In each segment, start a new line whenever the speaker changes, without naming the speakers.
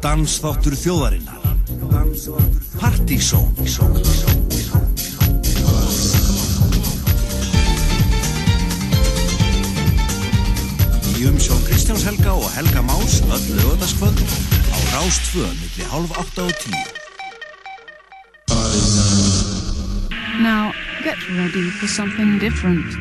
Dansþáttur þjóðarinnar. Partizón Í umsjón Kristjáns Helga og Helga Más öll lögadaskvöld á Rástföð millir hálf 8 og 10
Now, get ready for something different.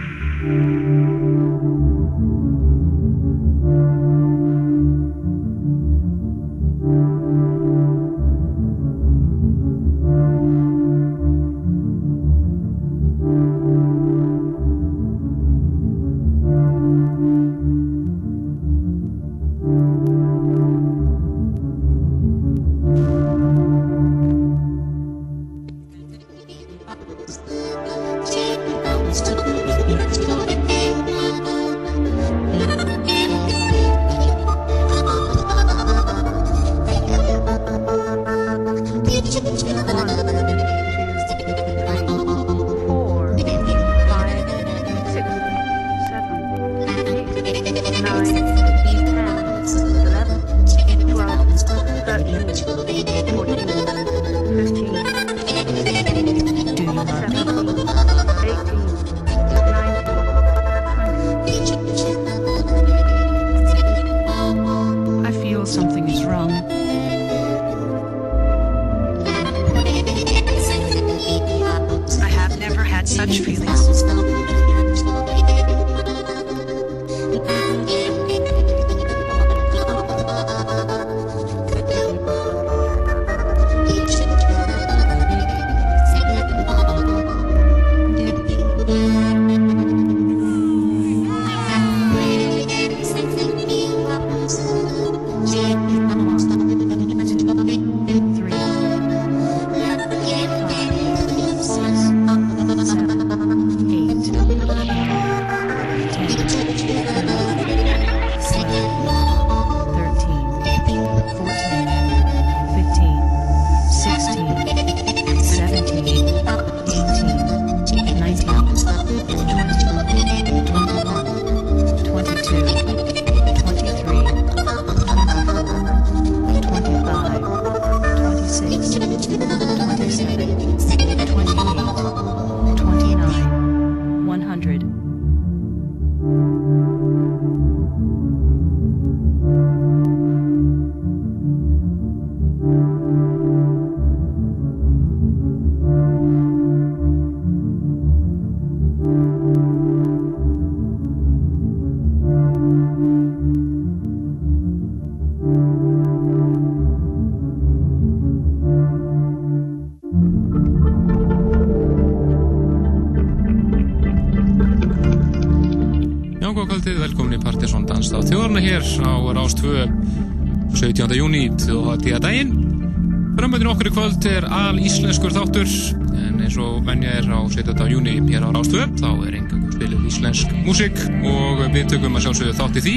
Við tökum að sjálfsögðu þátt í því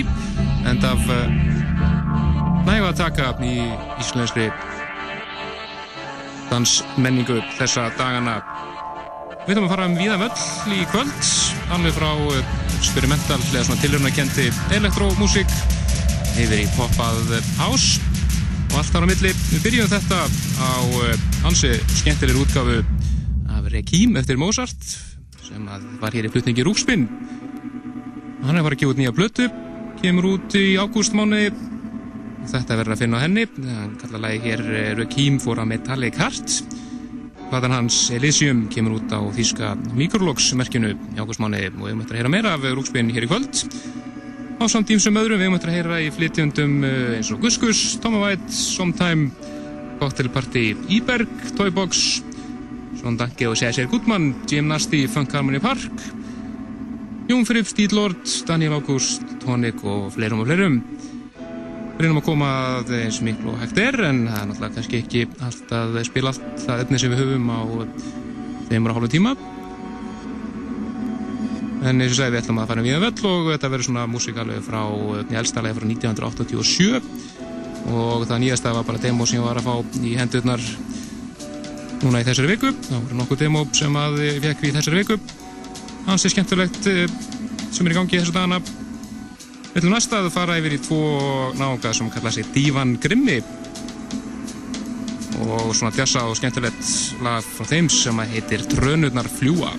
en af uh, næfa að taka í íslenskri dansmenningu þessa dagana Við ætlum að fara um víða völl í kvöld, alveg frá uh, experimental eða svona tilhörnakendi elektrómúsík yfir í poppað house og allt þar á milli. Við byrjum þetta á uh, ansi skemmtilegir útgáfu af Rekim eftir Mozart sem var hér í flutningi Rúkspinn. Hann er farið að gefa út nýja blötu, kemur út í ágústmáni. Þetta verður að finna á henni. Hann kallar lagi hér uh, Rekim for a Metallic Heart. Platan hans Elysium kemur út á þýska Micrologs-merkinu í ágústmáni og við möttum að heyra meira af Rúkspinn hér í kvöld. Á samt tímsum öðrum við möttum að heyra í flytjundum eh, eins og Guskus, Tommy White, Sometime, Cocktail Party, Íberg, Toybox, Svon Danke og Cæsir Gutmann, Jim Nasty, Funk Harmony Park, Jón Fripp, Stíl Lord, Daniel August, Tonic og fleirum og fleirum. Við reynum að koma að eins miklu og hægt er en það er náttúrulega kannski ekki allt að spila allt það efni sem við höfum á þeimur og hálfum tíma. En eins og segi við ætlum að fara við um völl og þetta verður svona músikalveg frá, elstalega frá 1987 og það nýjasta var bara demo sem ég var að fá í hendurnar núna í þessari viku. Það voru nokkuð demo sem að ég fekk í þessari viku ansið skemmtilegt eh, sem er í gangi þessu dagana. Við ætlum næsta að fara yfir í tvo nága sem kalla sig Divan Grimmi og svona djassa og skemmtilegt lag frá þeim sem heitir Trönurnar fljúa.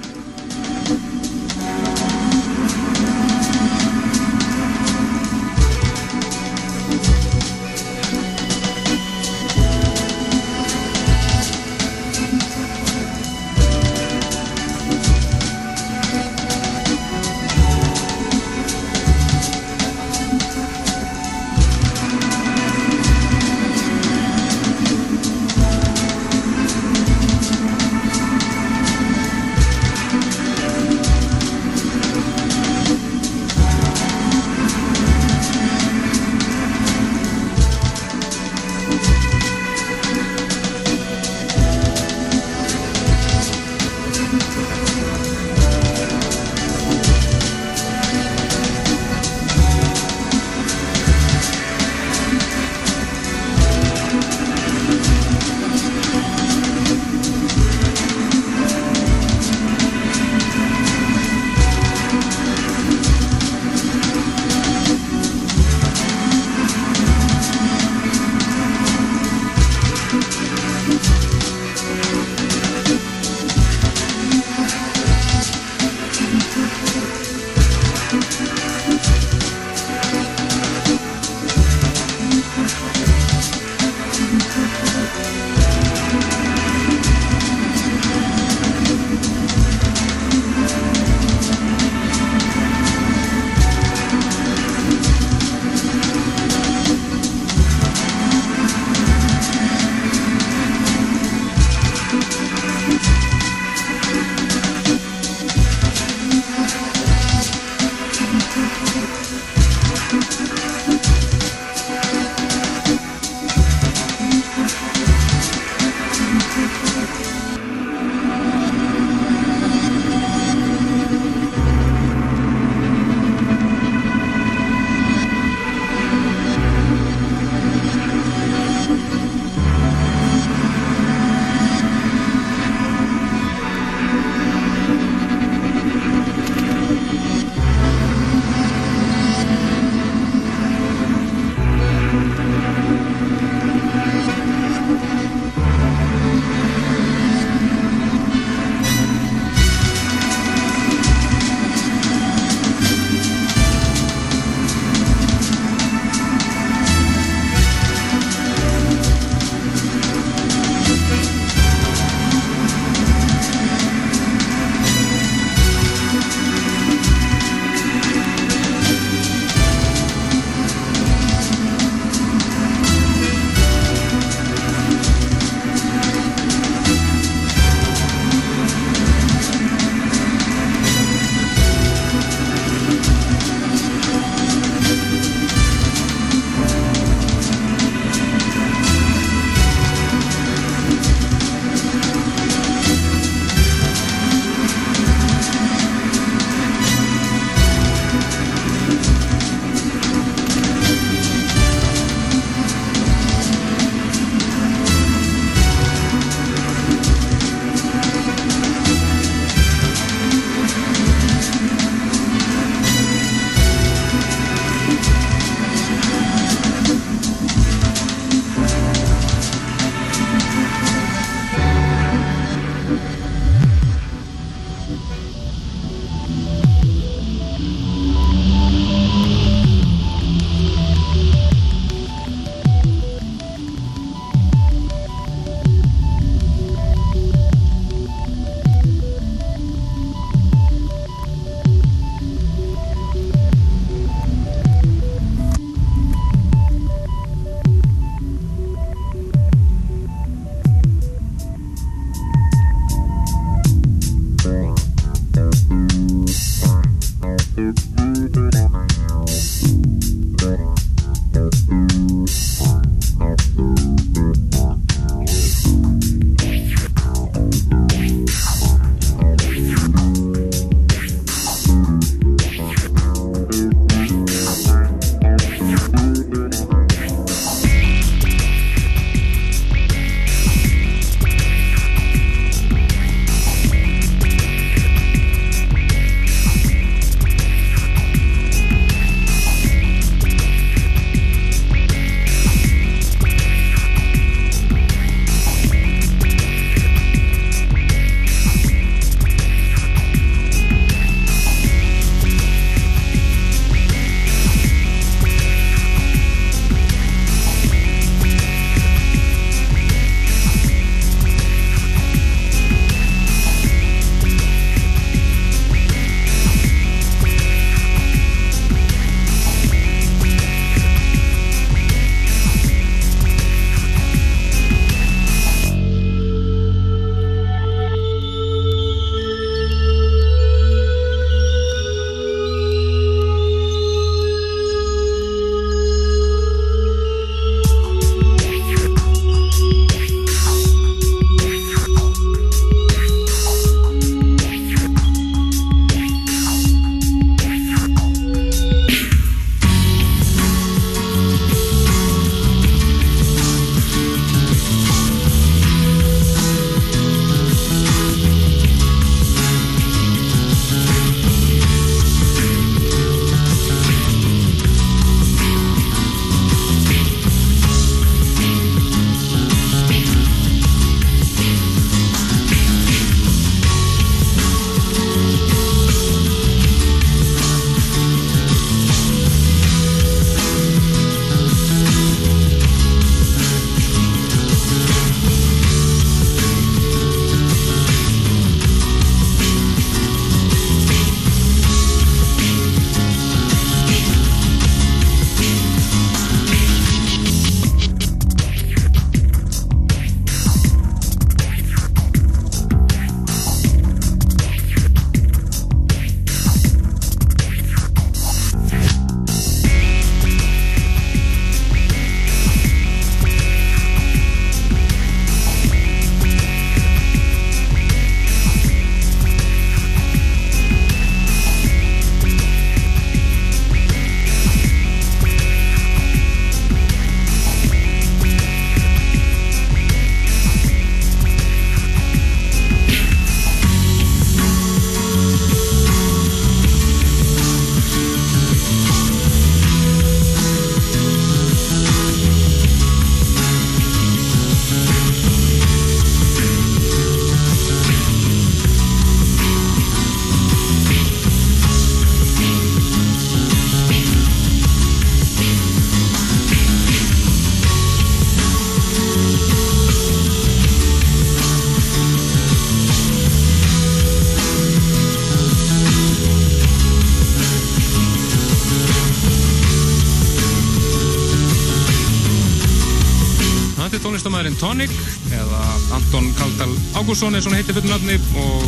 Tónlistamæðurinn Tonic eða Anton Kaldal Ágúrsson er svona heitir fullnafni og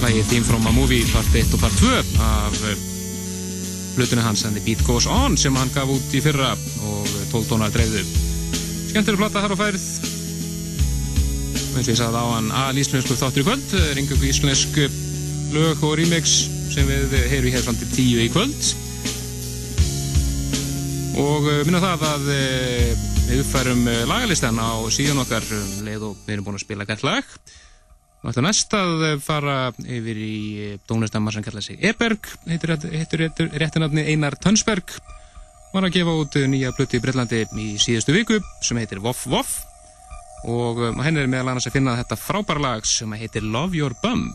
hlægið uh, Theme from a Movie part 1 og part 2 af hlutunni uh, hans and the beat goes on sem hann gaf út í fyrra og 12 tónar dreifðu. Skemmtileg platta þar á færð eins og ég sagði á hann að íslensku þáttur í kvöld ringa ykkur íslensk lög og remix sem við heyrum hér fram til 10 í kvöld. Og minna það að við uppfærum eh, lagalistan á síðan okkar um leið og við erum búin að spila gætt lag. Og ætlum næst að fara yfir í eh, tónlistamar sem kalla sig Eberg heitur, heitur, heitur réttinafni Einar Tönsberg var að gefa út nýja blötu í Breitlandi í síðustu viku sem heitir Voff Voff. Og henni er meðal annars að finna þetta frábæra lag sem heitir Love Your Bum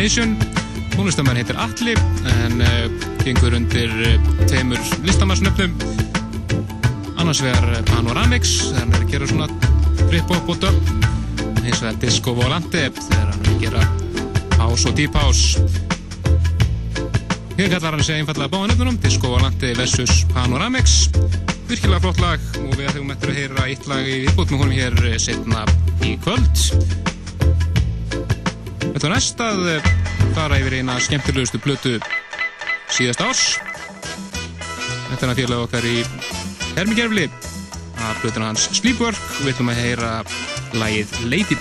Nation Destination tónlistamæn heitir Alli en uh, gengur undir uh, tveimur listamarsnöfnum annars vegar Panoramix þegar hann er að gera svona trip-hop og dub. Eins og það er Disco Volante þegar hann er að gera house og deep house hér kallar hann sig einfallega báðanöfnunum Disco Volante vs Panoramix. Virkilega flott lag og við ætlum eftir að heyra eitt lag í viðbútt með honum hér eh, setna í kvöld Þetta er næst að eh, fara yfir eina skemmtilegustu blötu síðast árs. Þetta er að félag okkar í Hermigerfli af blötuna hans Sleepwork. Við ætlum að heyra lagið Lady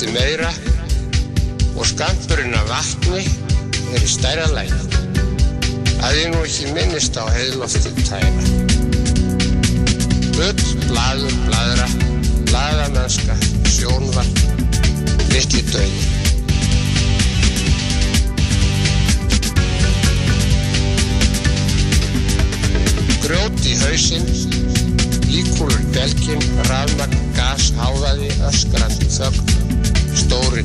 lítið meira
og skamturinn af vatni er í stæra lægi. Það er nú ekki minnist á heilóttið tæra. Böll, blaður, bladra, bladamennska, sjónvart, vitli dögi. Grjót í hausinn, líkúlur belgin, rafmagn, gas, háðaði, öskrand, þögg, stóri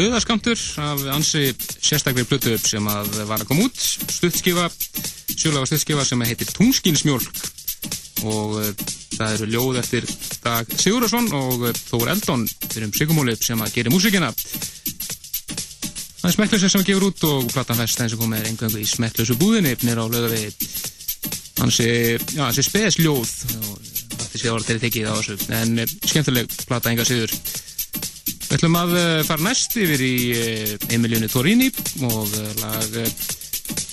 Döðaskamtur af ansi sérstaklega plötu sem að var að koma út. Stuttskifa, sjölega stuttskifa sem heitir Tungskinsmjólk og uh, það eru ljóð eftir Dag Sigurðarsson og uh, Þór Eldon fyrir um Sigurmólið sem að gera músikina. Það er smekklösa sem að gefur út og platan fest eins og komið er engangu í smekklösu búðinni nýra á lögavi hansi, já, hansi spesljóð og þetta sé að orða til tekið á þessu en uh, skemmtileg plata enga sigur ætlum að eh, fara næst yfir í eh, Emilionu Torini og eh, lag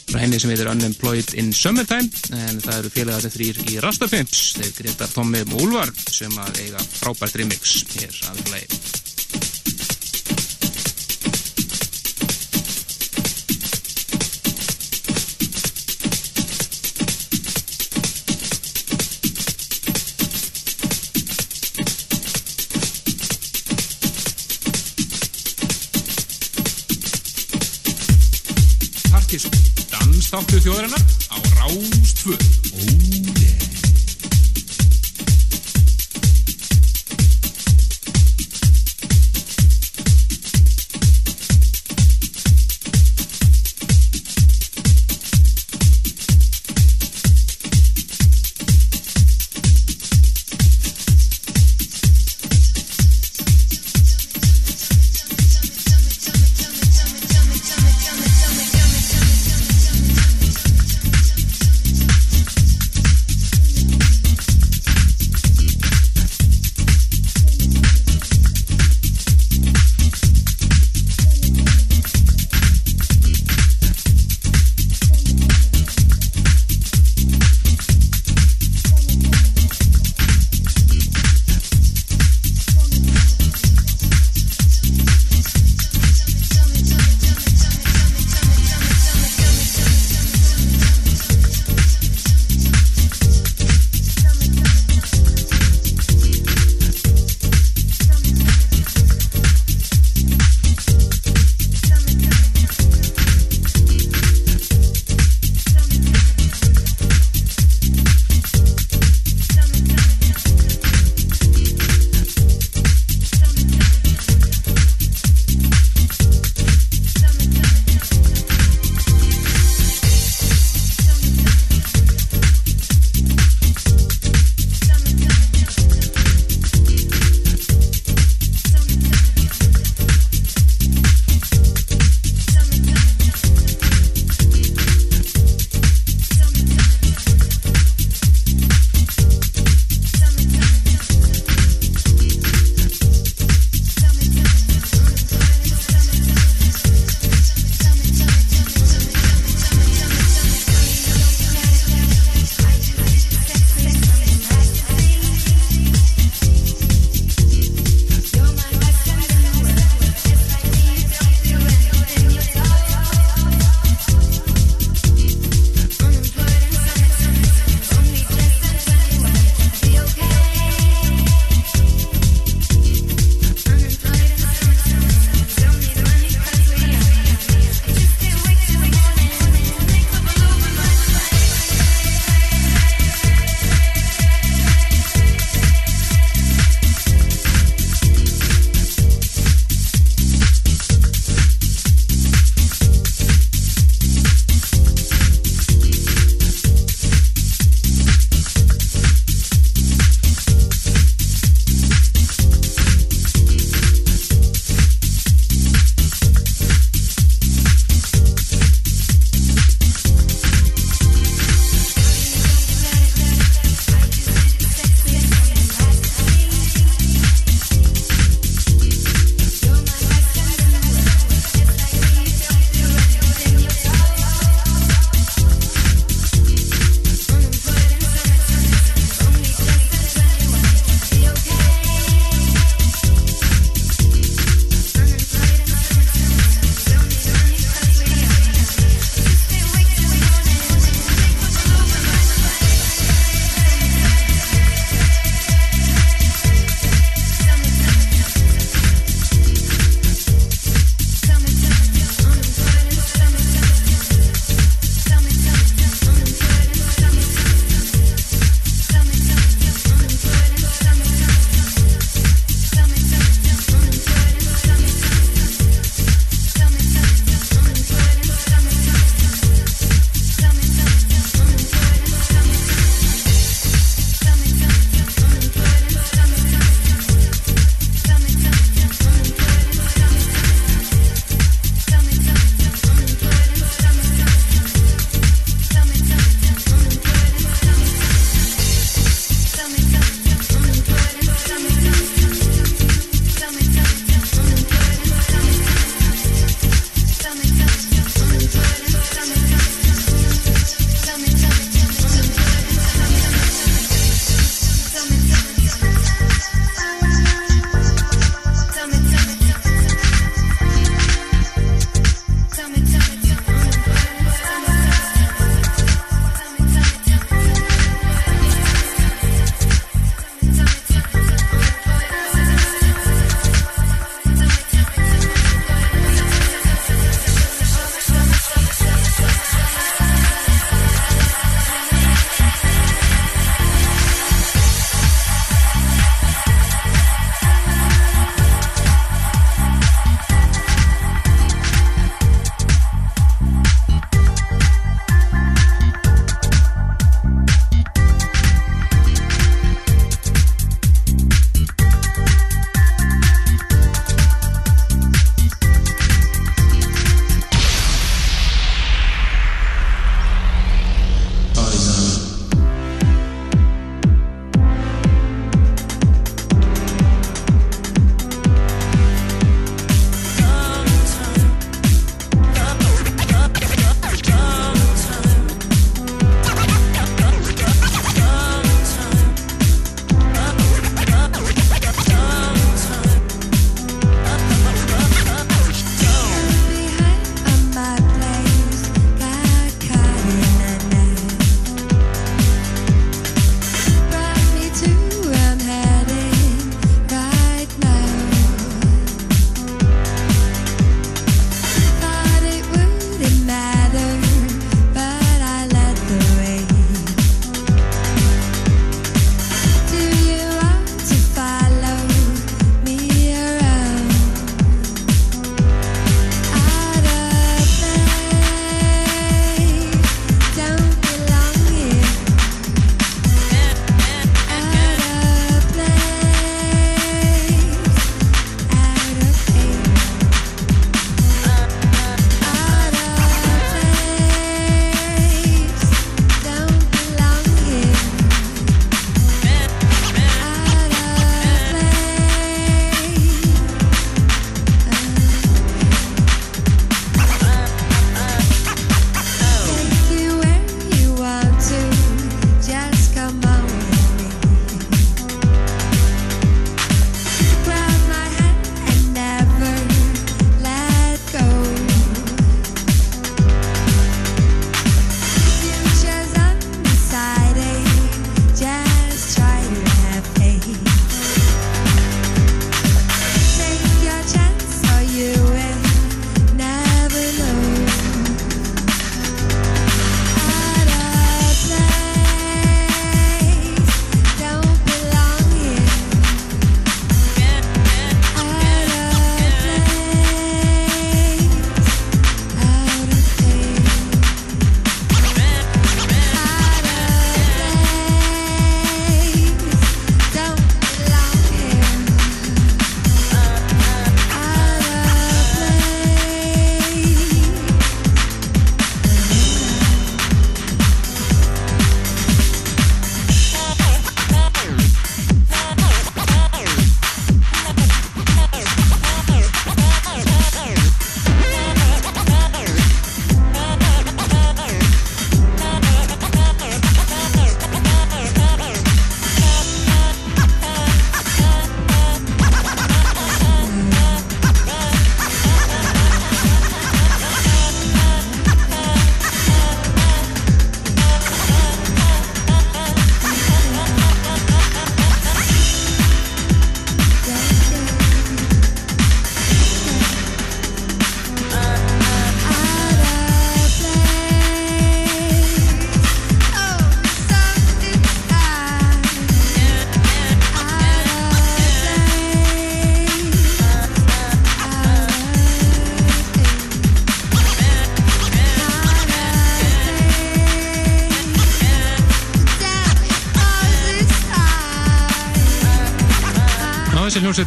frá henni sem heitir Unemployed in Summertime en það eru félagarnir þrýr í Rastafimps þeir Gretar, Tommi og Úlfar sem að eiga frábært remix hér að dansþáttu þjóðarinnar á Rástfö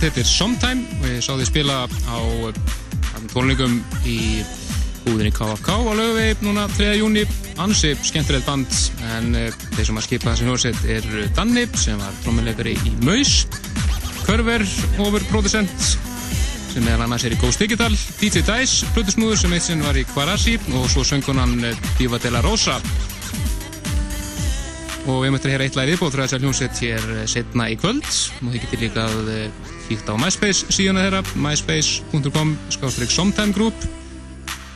hljómsveit heitir Sometime og ég sá því spila á tónleikum í búðinni KFK á lögvei núna 3. júni ansi skemmtilegt band en uh, þeir sem að skipa þessi hljómsveit er Danni sem var trómmuleikari í Maus Körver, overproducent sem meðal annars er í Ghost Digital DJ Dice, Plutusnúður sem eitt sinn var í Kvarasi og svo söngunan Diva de la Rosa og við möttum að hera eitt lagi viðbóð frá þessar hljómsveit hér setna í kvöld og þið getur líka að kíkta á MySpace síðan að þeirra myspace.com skástrík Somtime Group.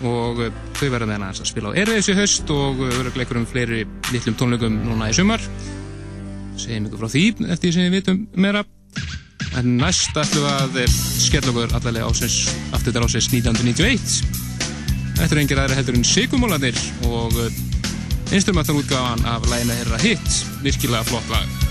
Og þau verða með hann að spila á Erðis í haust og verða gleikur um fleiri litlum tónleikum núna í sumar. Segjum ykkur frá því eftir því sem við vitum meira. En næst ætlum við að skella okkur allavega ásins aftur til ásins 1991 Þetta er engir aðra heldur en Sigumólanir og instrumentalútgáðan af lægina herra Hit virkilega flott lag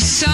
so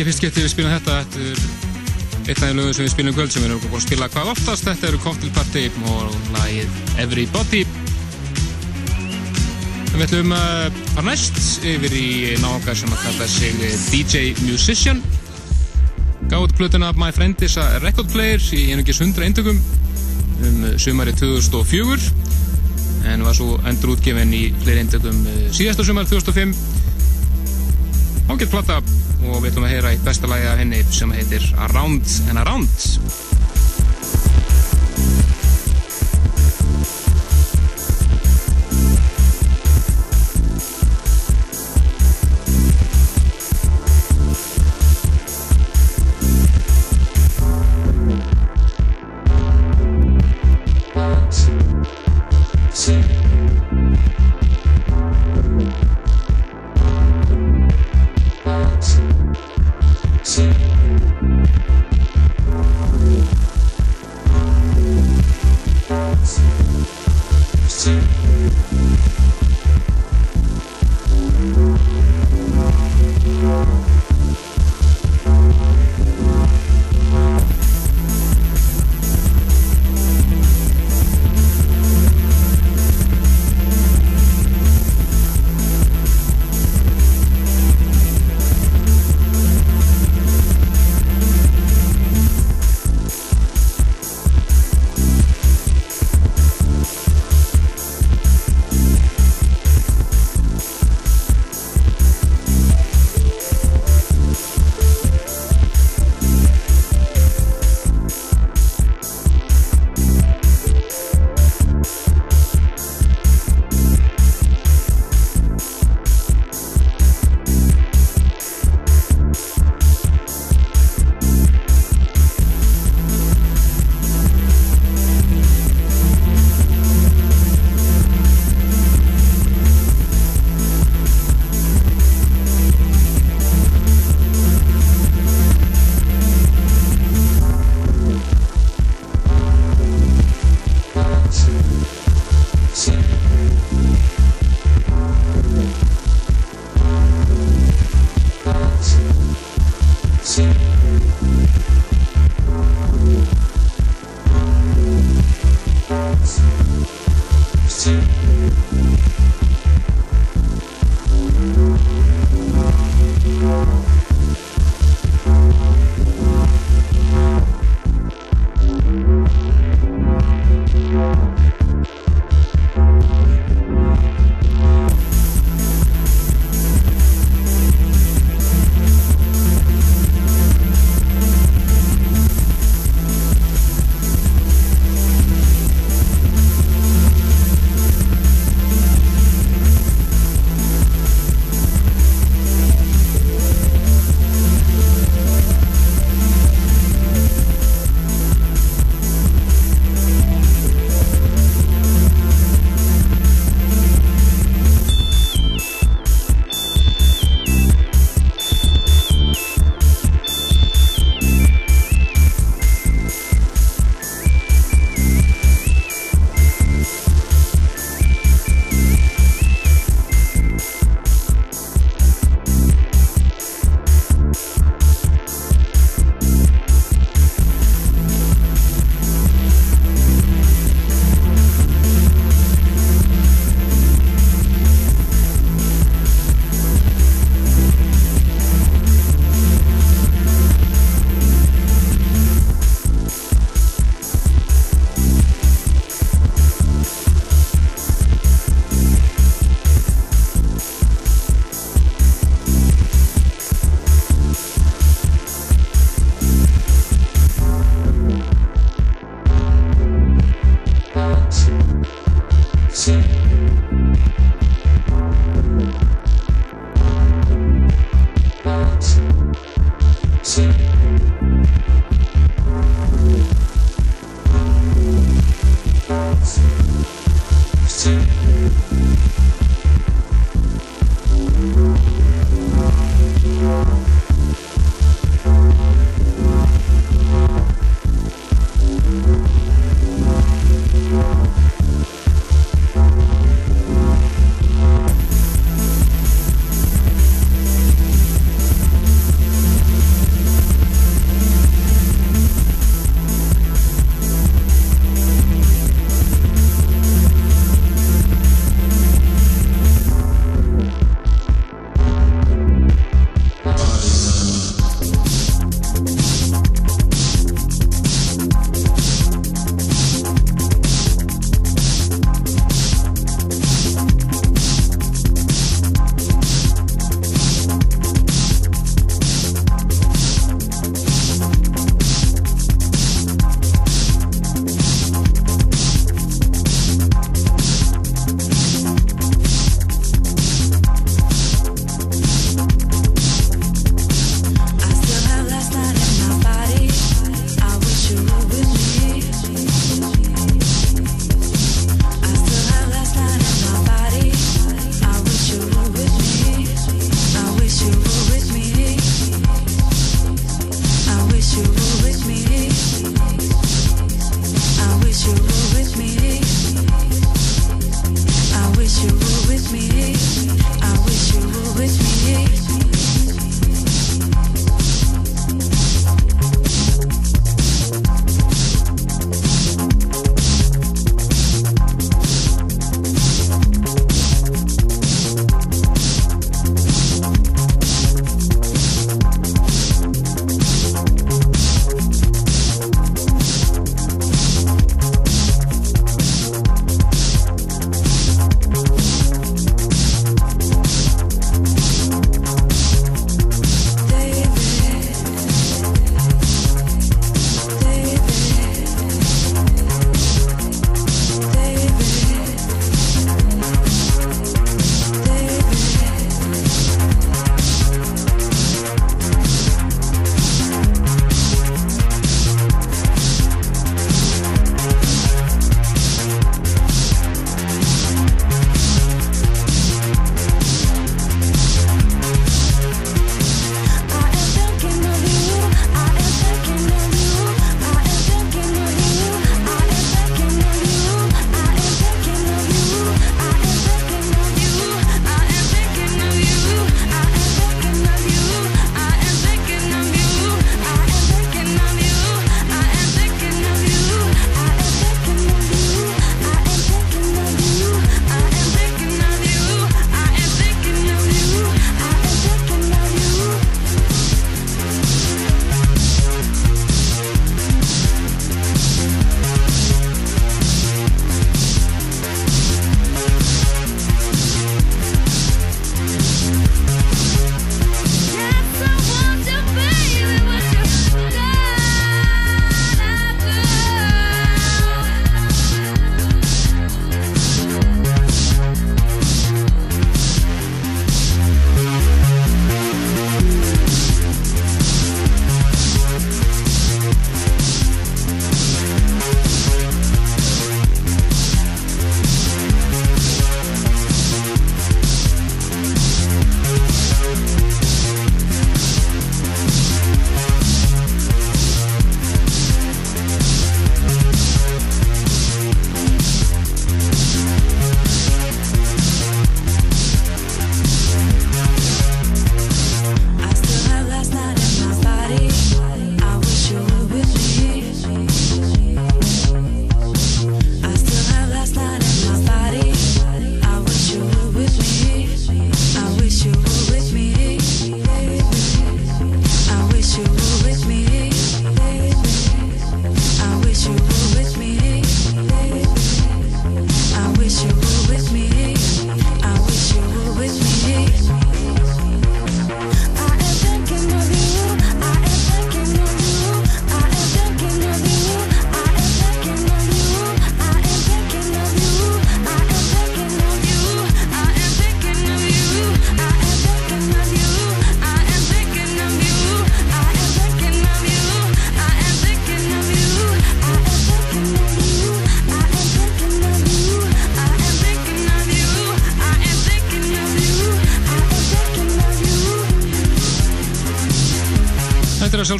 ekki fyrst getið við spilum þetta Þetta er einn af því lögum sem við spilum kvöld sem við erum búin að spila hvað oftast. Þetta eru Cocktail Party og lagið Everybody Við ætlum að fara næst yfir í nága sem að kalla sig DJ Musician. Gátt plötuna My Friend is a Record Player í einungis 100 eindökum um sumari 2004 en var svo endur útgefinn í fleiri eindökum eh, síðasta sumar 2005
Ágætt platta og við ætlum að heyra í besta lægi af henni sem heitir Around and Around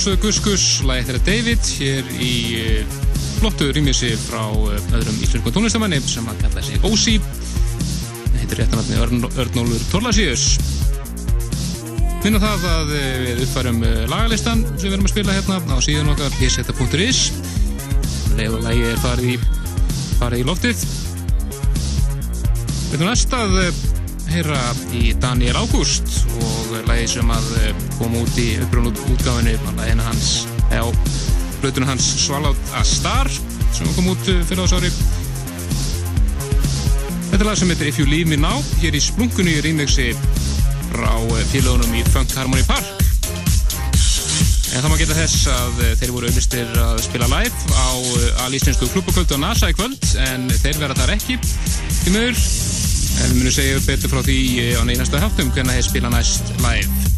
sjálfsögðu Gus Gus, lagi þeirra David hér í eh, flottu rýmissi frá eh, öðrum íslensku tónlistamanni sem að kalla sig Ósi heitir réttanatni Örnólfur Torlasíus minna það að eh, við uppfærum lagalistan sem við erum að spila hérna á síðan okkar pseta.is leið og lagi er farið í farið í loftið. Við erum næst að heyra í Daniel Ágúst og lagi sem að kom út í uppröðun útgáfinu lægina hans, eða blötuna hans Swallowed a Star sem kom út eh, fyrir ásári Þetta er lag sem heitir If You Leave Me Now hér í splunkunni í remixi frá eh, félagunum í Funk Harmony Park. En það má geta þess að eh, þeir voru auðvistir að spila live á alíslensku klubakvöldu á NASA í kvöld en þeir vera þar ekki í mögur en við munum segja betur frá því á neinasta háttum hvernig þeir spila næst live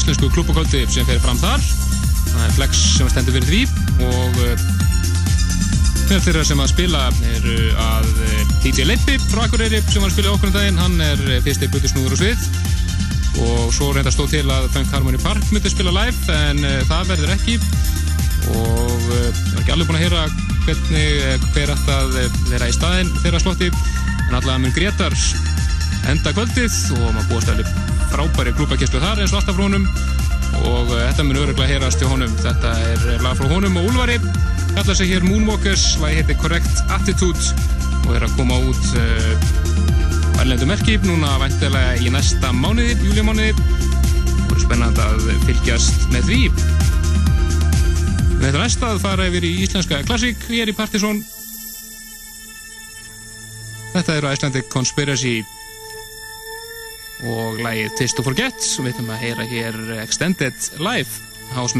íslensku klúbakvöldi sem fer fram þar. Það er Flex sem stendur fyrir því og þegar þeirra sem að spila eru að DJ Leipi frá Akureyri sem var að spila okkur um daginn, hann er fyrsti blutusnúður og svið. Og svo reynda stóð til að Funk Harmony Park myndi spila live en það verður ekki. Og ég var ekki alveg búin að heyra hvernig hver ætti að vera í staðin þeirra slotti. En allavega mun Gretar enda kvöldið og maður búist alveg frábæri klúbakeslu þar eins og alltaf frá honum. Og þetta mun öruglega heyrast hjá honum. Þetta er lag frá honum og Úlvari kallar sig hér Moonwalkers. Lagi heitir Correct Attitude og er að koma út uh, erlendu merki núna vantilega í næsta mánuði, júlimánuði og er spennand að fylgjast með því. Þetta er næst að fara yfir í íslenska klassík ég er í Partizón Þetta eru Icelandic Conspiracy lægið Taste to Forget. Og við ætlum að heyra hér Extended Live house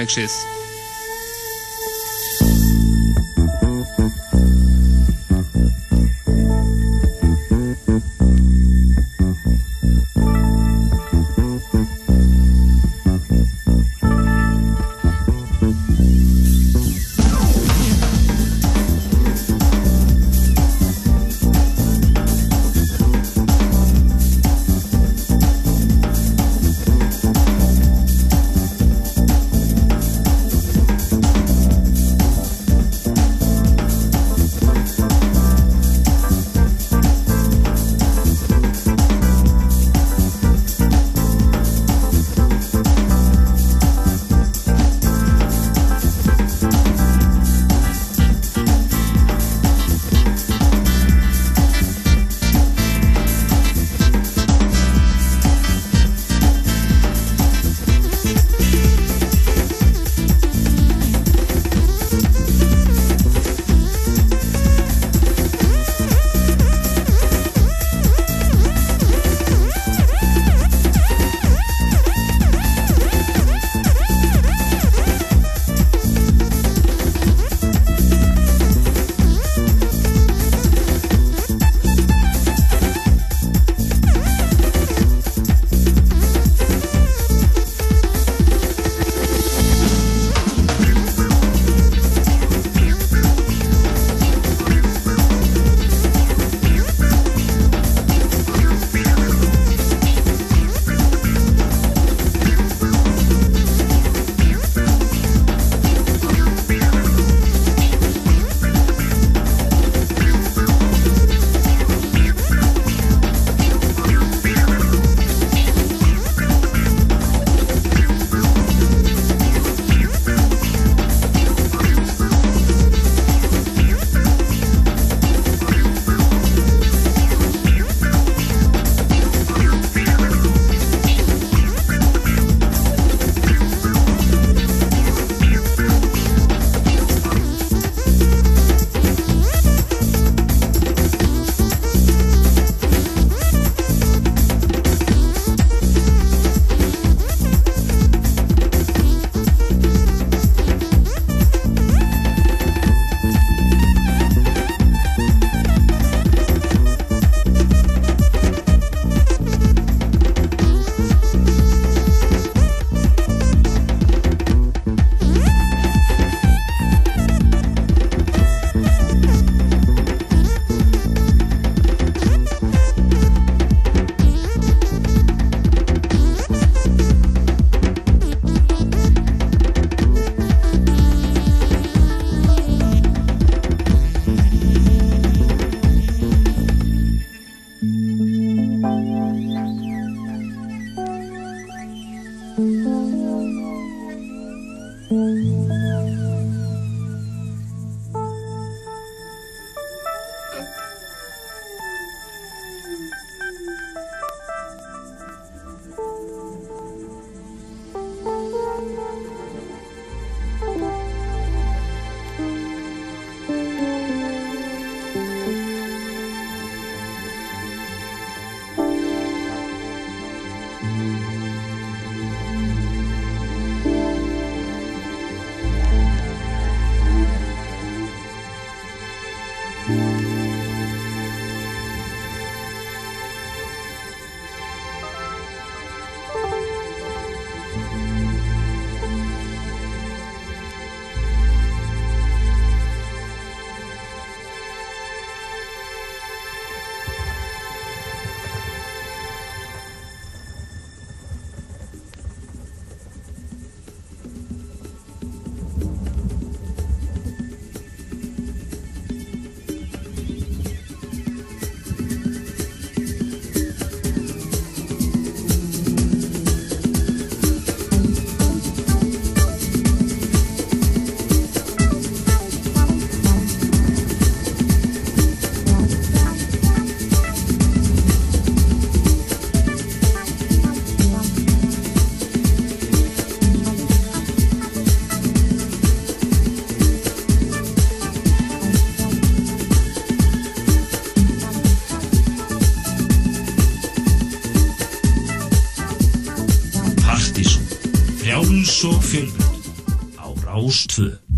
og fjölbreytt á Rástvö.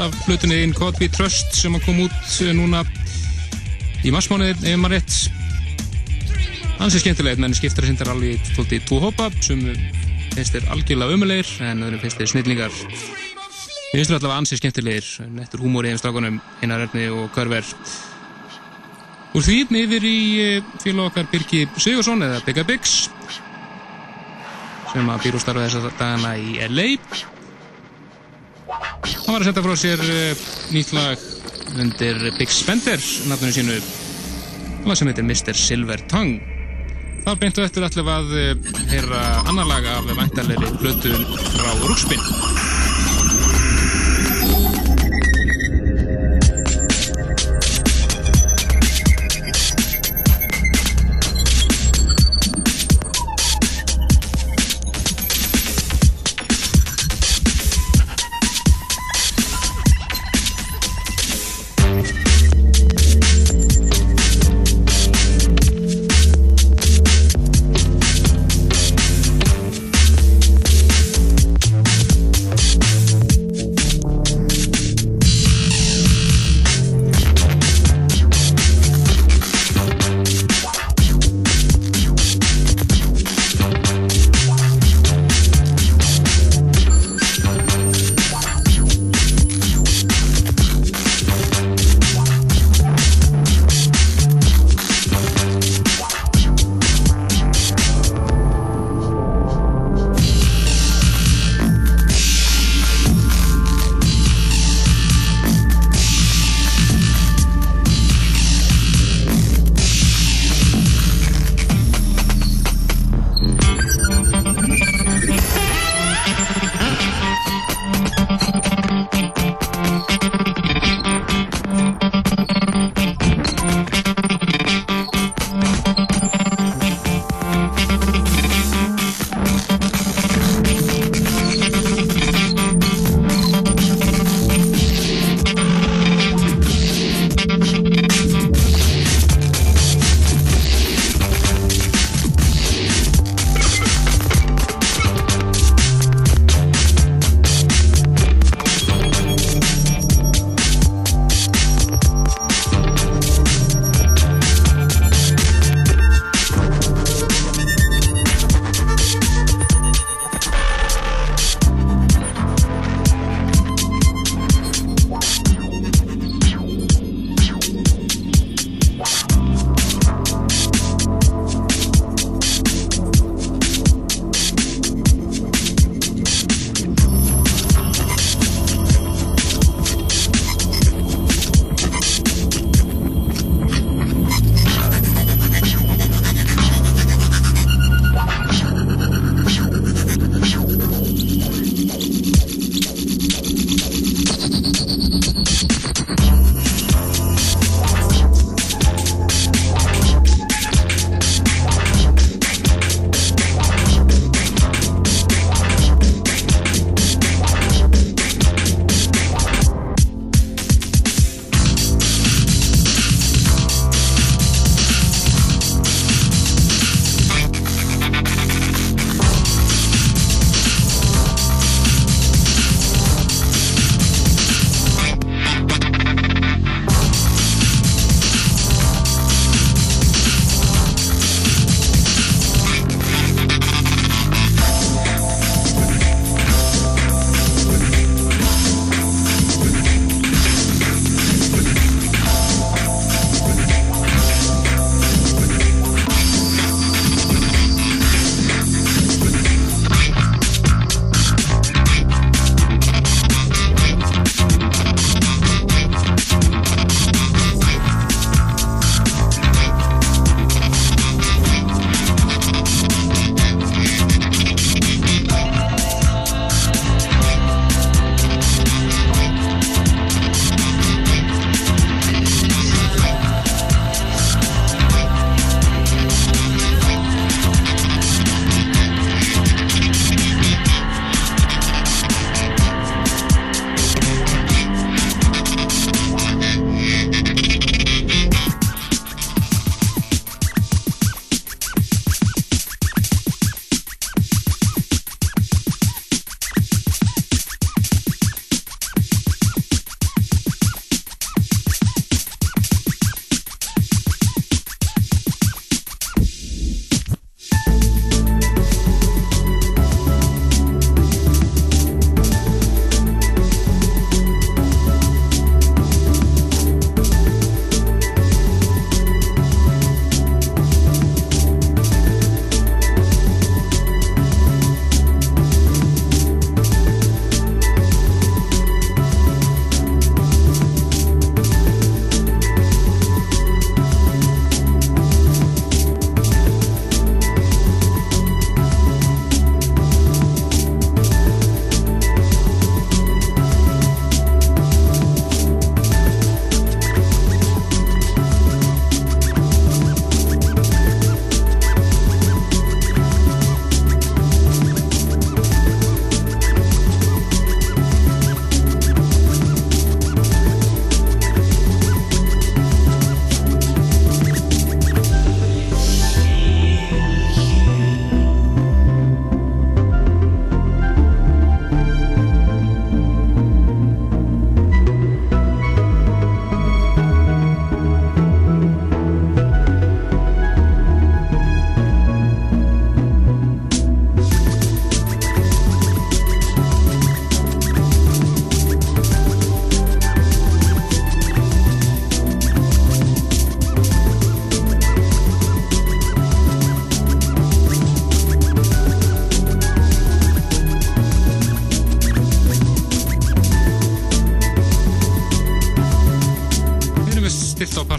Af flutunni In God We Trust sem kom út eh, núna í marsmániði ef maður rétt. Hans er skemmtilegt menn skiptar sindar alveg í tvo hópa. Sem finnst þér algjörlega umulegir en öðrum finnst þér snillingar. Við finnst þér allavega ansið skemmtilegir. Nettur húmóri hefum strakunum Einar Erni og Körver. Úr því yfir í eh, félag okkar Birki Sigursson eða Bigga Biggs sem að býr úr starfa þessa dagana í LA hann var að setja frá sér eh, nýtt lag undir Big Spender nafnunum sínu lag sem heitir Mr. Silver Tongue þar beintu eftir allir að eh, heyra annar lag af vantarleiri blötu frá Rúkspinn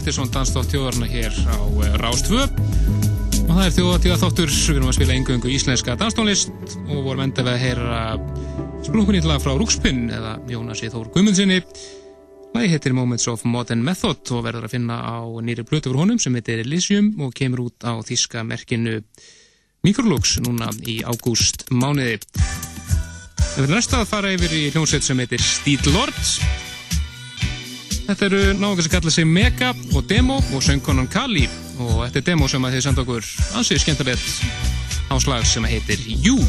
Partiðsson dansdótt þjóðarna hér á eh, Rástvö og það er þjóðatíða þáttur við erum að spila engöngu íslenska danstónlist og vorum enda við að heyra sprungunni að frá Rúkspinn eða Jónasi Þór Gummundsinni Lægi heitir Moments of Modern Method og verður að finna á nýri blötu fyrir honum sem heitir Elysium og kemur út á þíska merkinu Microlux núna í ágúst mánuði Við verðum næsta að fara yfir í hljómsveit sem heitir Steel Lords Þetta eru náðungar sem kalla sig Mega og Demo og söngkonan Kali. Og þetta er demo sem að þið senda okkur ansið skemmtilegt áslag sem heitir You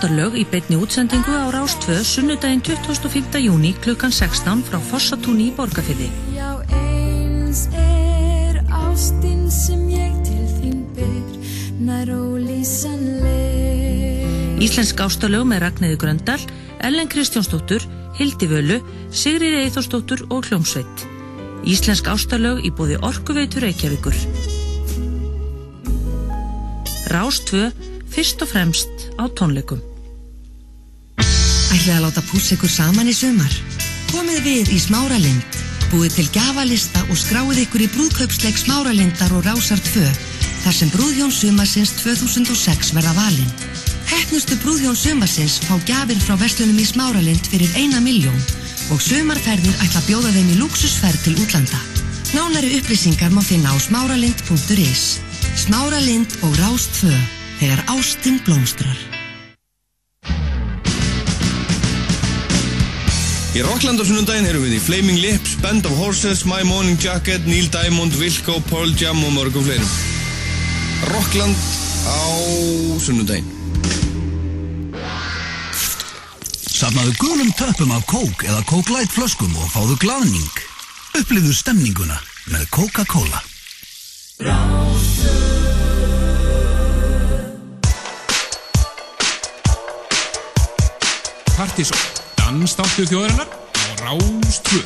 ástarlög í beitni útsendingu á Rástvö sunnudaginn 25. júni klukkan 16 frá Fossatúni í Borgafyrði.
Já, eins er ástinn sem ég til þín ber, nær ólýsanleg.
Íslensk ástarlög með Ragnæði Gröndal, Ellen Kristjánsdóttur, Hildi Völu, Sigrid Eithórsdóttur og Kljómsveit. Íslensk ástarlög í bóði Orkuveitur Reykjavíkur. Rástvö, fyrst og fremst á tónleikum.
Ætlið að láta pússa ykkur saman í sumar? Komið við í Smáralind, búið til gjafalista og skráið ykkur í brúðkaupsleik Smáralindar og Rásar 2, þar sem brúðhjón sumarsins 2006 verða valinn. Hefnustu brúðhjón sumarsins fá gjafir frá verslunum í Smáralind fyrir eina miljón og sumarferðir ætla að bjóða þeim í luxusferð til útlanda. Nánari upplýsingar má finna á smáralind.is. Smáralind og Rás 2, þegar ástinn blómstrar.
Í Rockland á sunnundaginn erum við í Flaming Lips, Band of Horses, My Morning Jacket, Neil Diamond, Wilco, Pearl Jam og mörgum fleirum. Rockland á sunnundaginn.
Safnaðu gulum töppum af kók eða Coke Light flöskum og fáðu glaðning. Upplifðu stemninguna með Coca-Cola.
Partís Dansdáttu þjóðarinnar á Rástvö.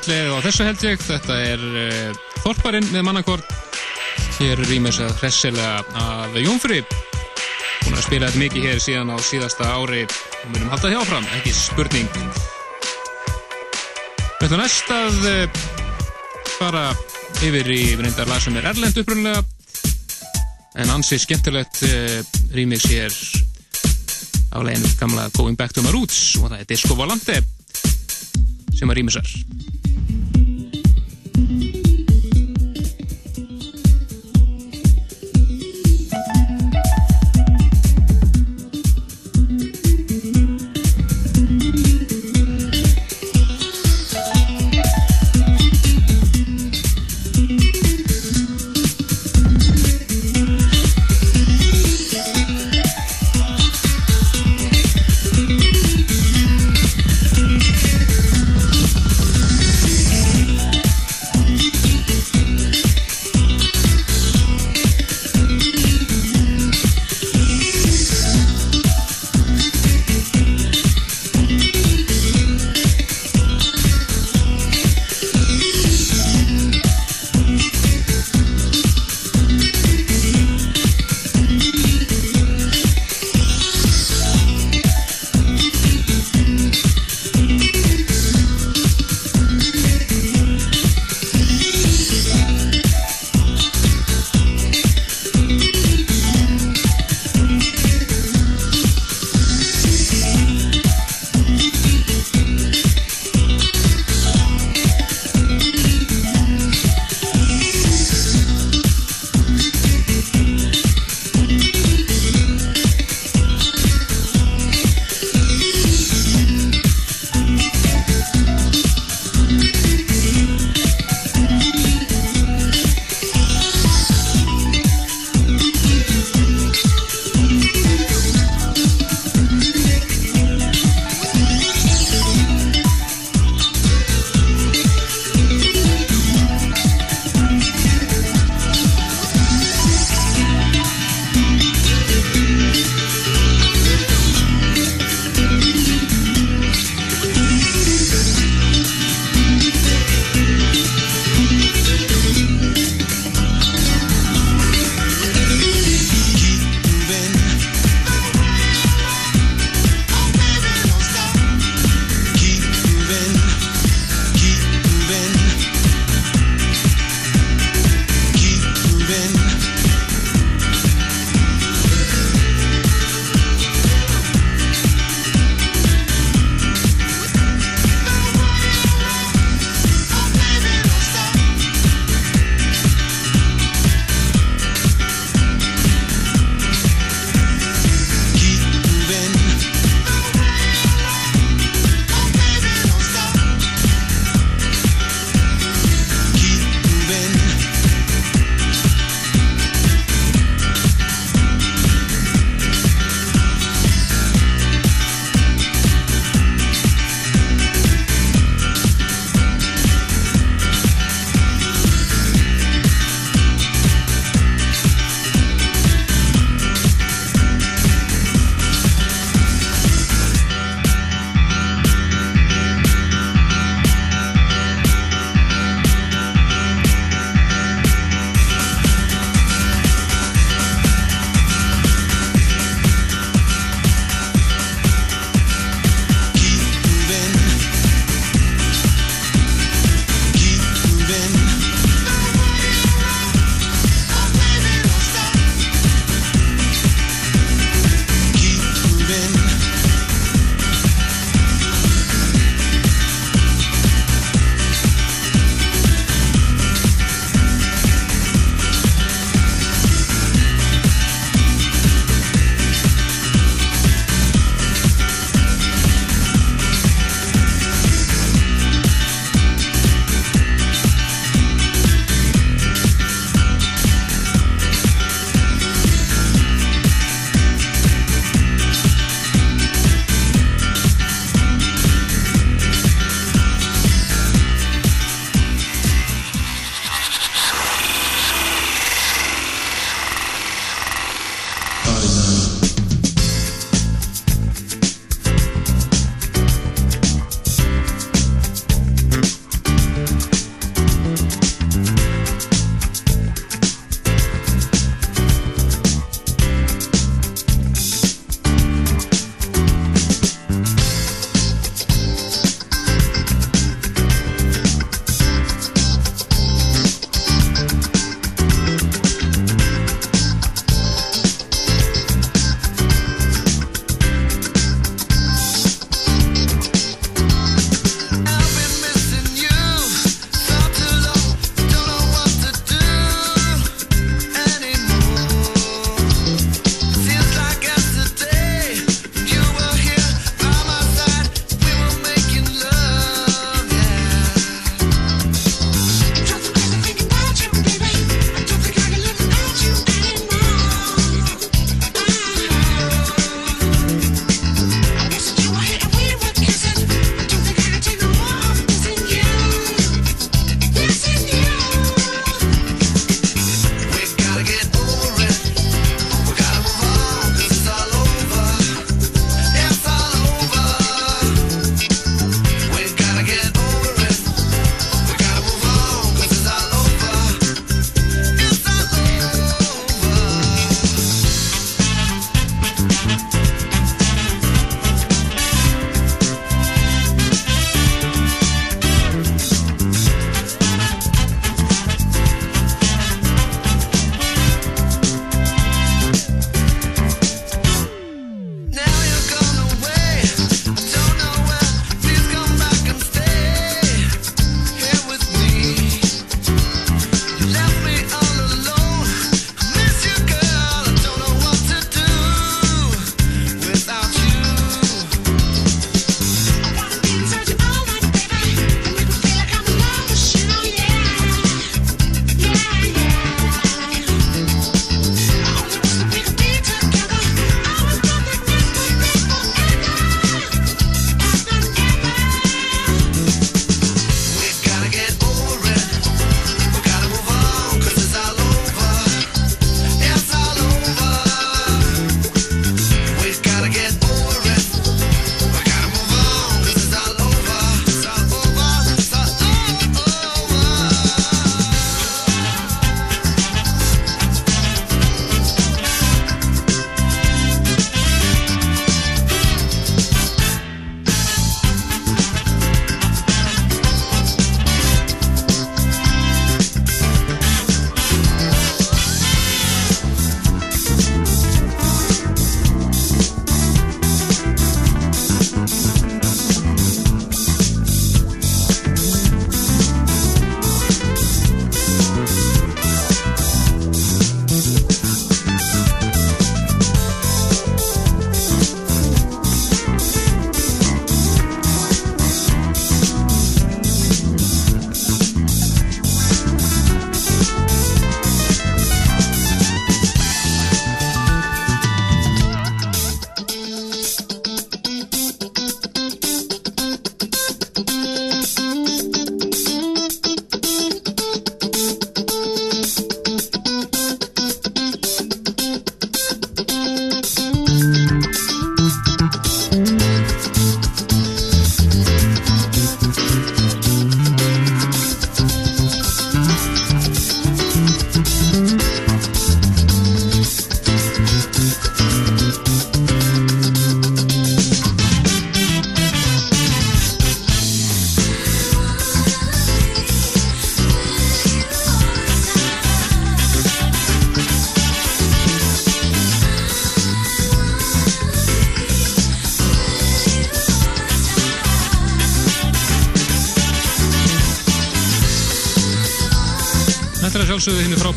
Sendlega á þessu held ég. Þetta er uh, Þorparinn með mannakort. Hér rýmur sér hressilega af Jónfri búin að spila þetta mikið hér síðan á síðasta ári og munum halda því áfram, ekki spurning. Við ætlum næst að uh, fara yfir í reyndar lag sem er erlend upprunlega en ansið skemmtilegt uh, rýmix hér á leginu gamla Going Back to My Roots og það er Disco Volante sem að rýmisar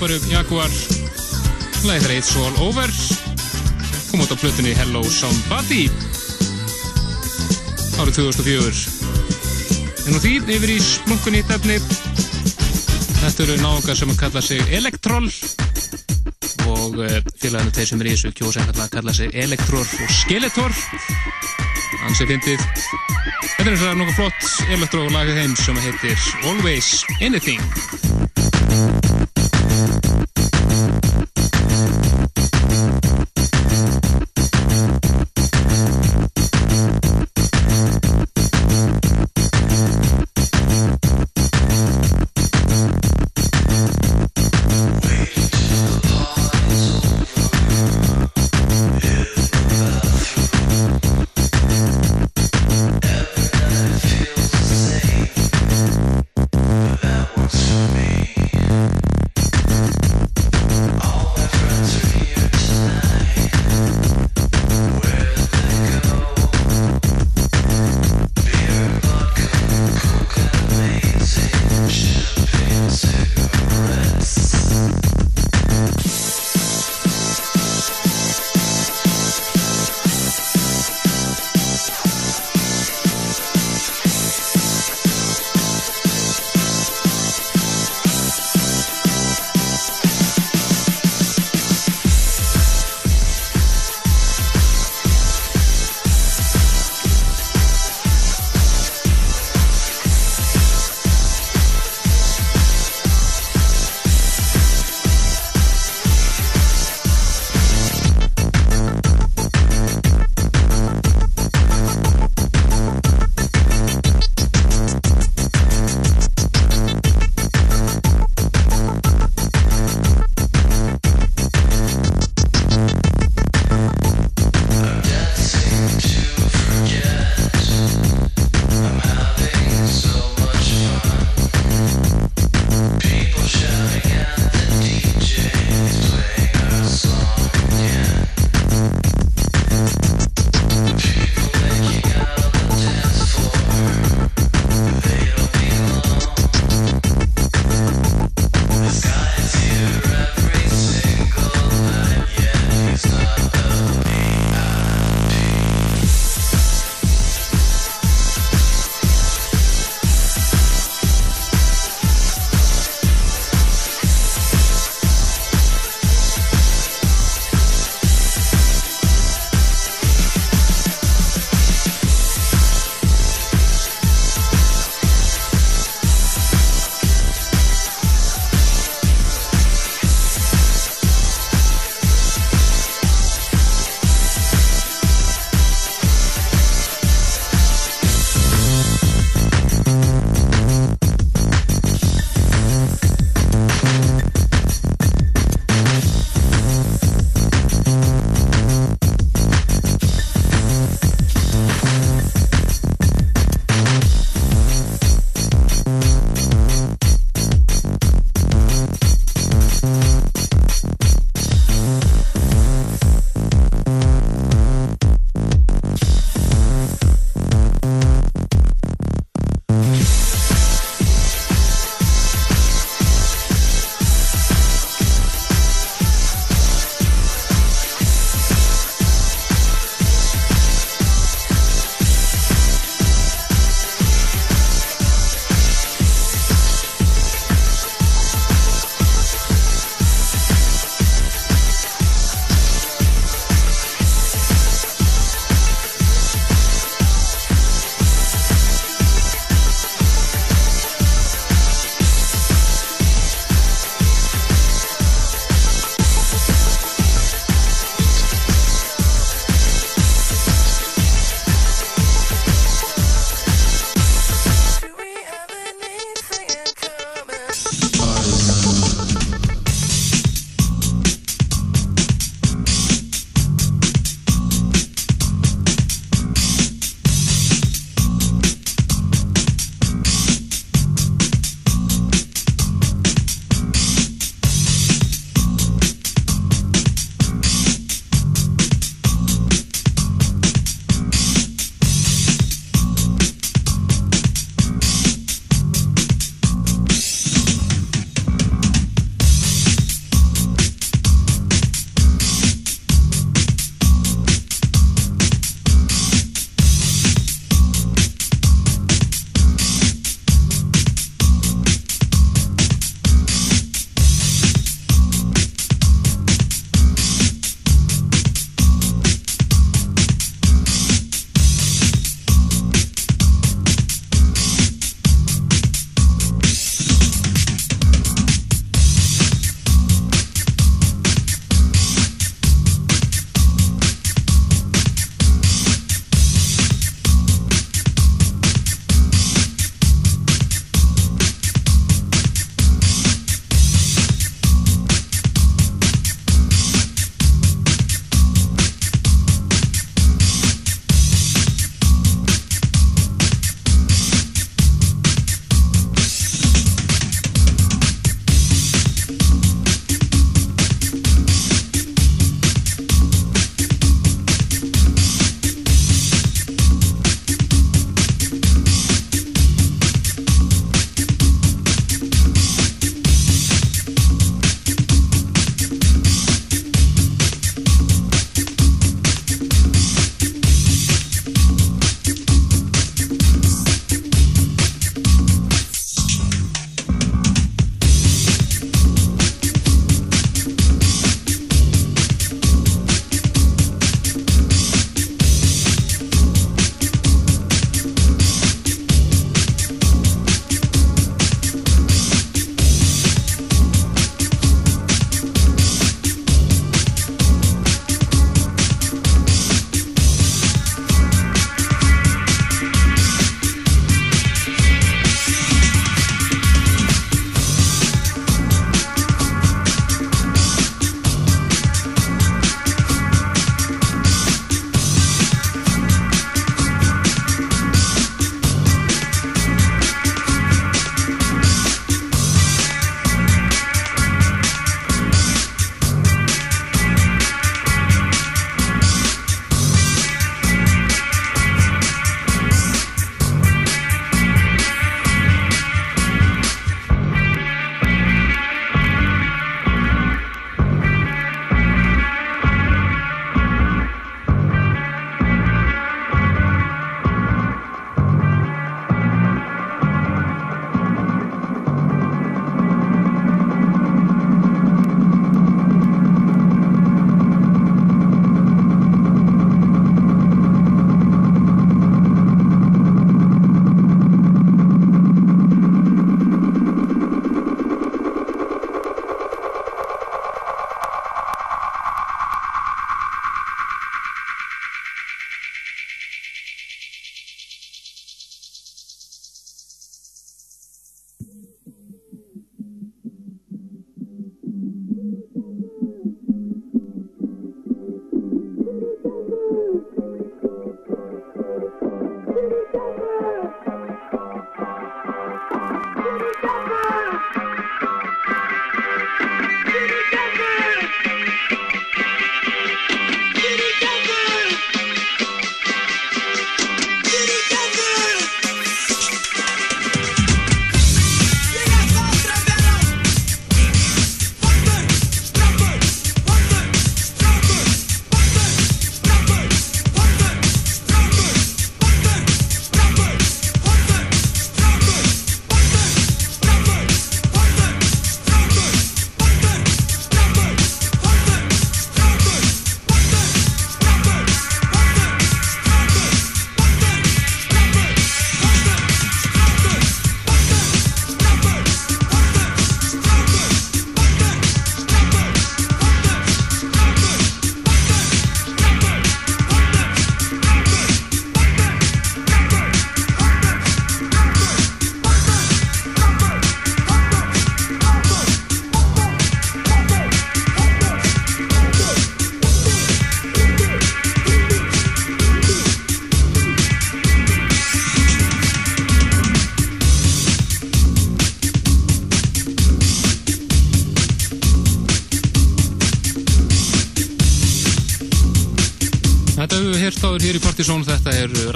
sjálfsögðu henni frábæru Jaguar Læðið þeirra It's All Over. Kom út á plötunni Hello Somebody. Árið 2004 en nú því yfir í splunkunni tefni þetta eru náðungar sem kalla sig Elektroll og eh, félaginu þeir sem er í þessu kjósa kalla, kalla sig Elektror og Skeletor. Hans er fyndið. Þetta er eins og nokkuð flott Elektro lagið heim sem heitir Always Anything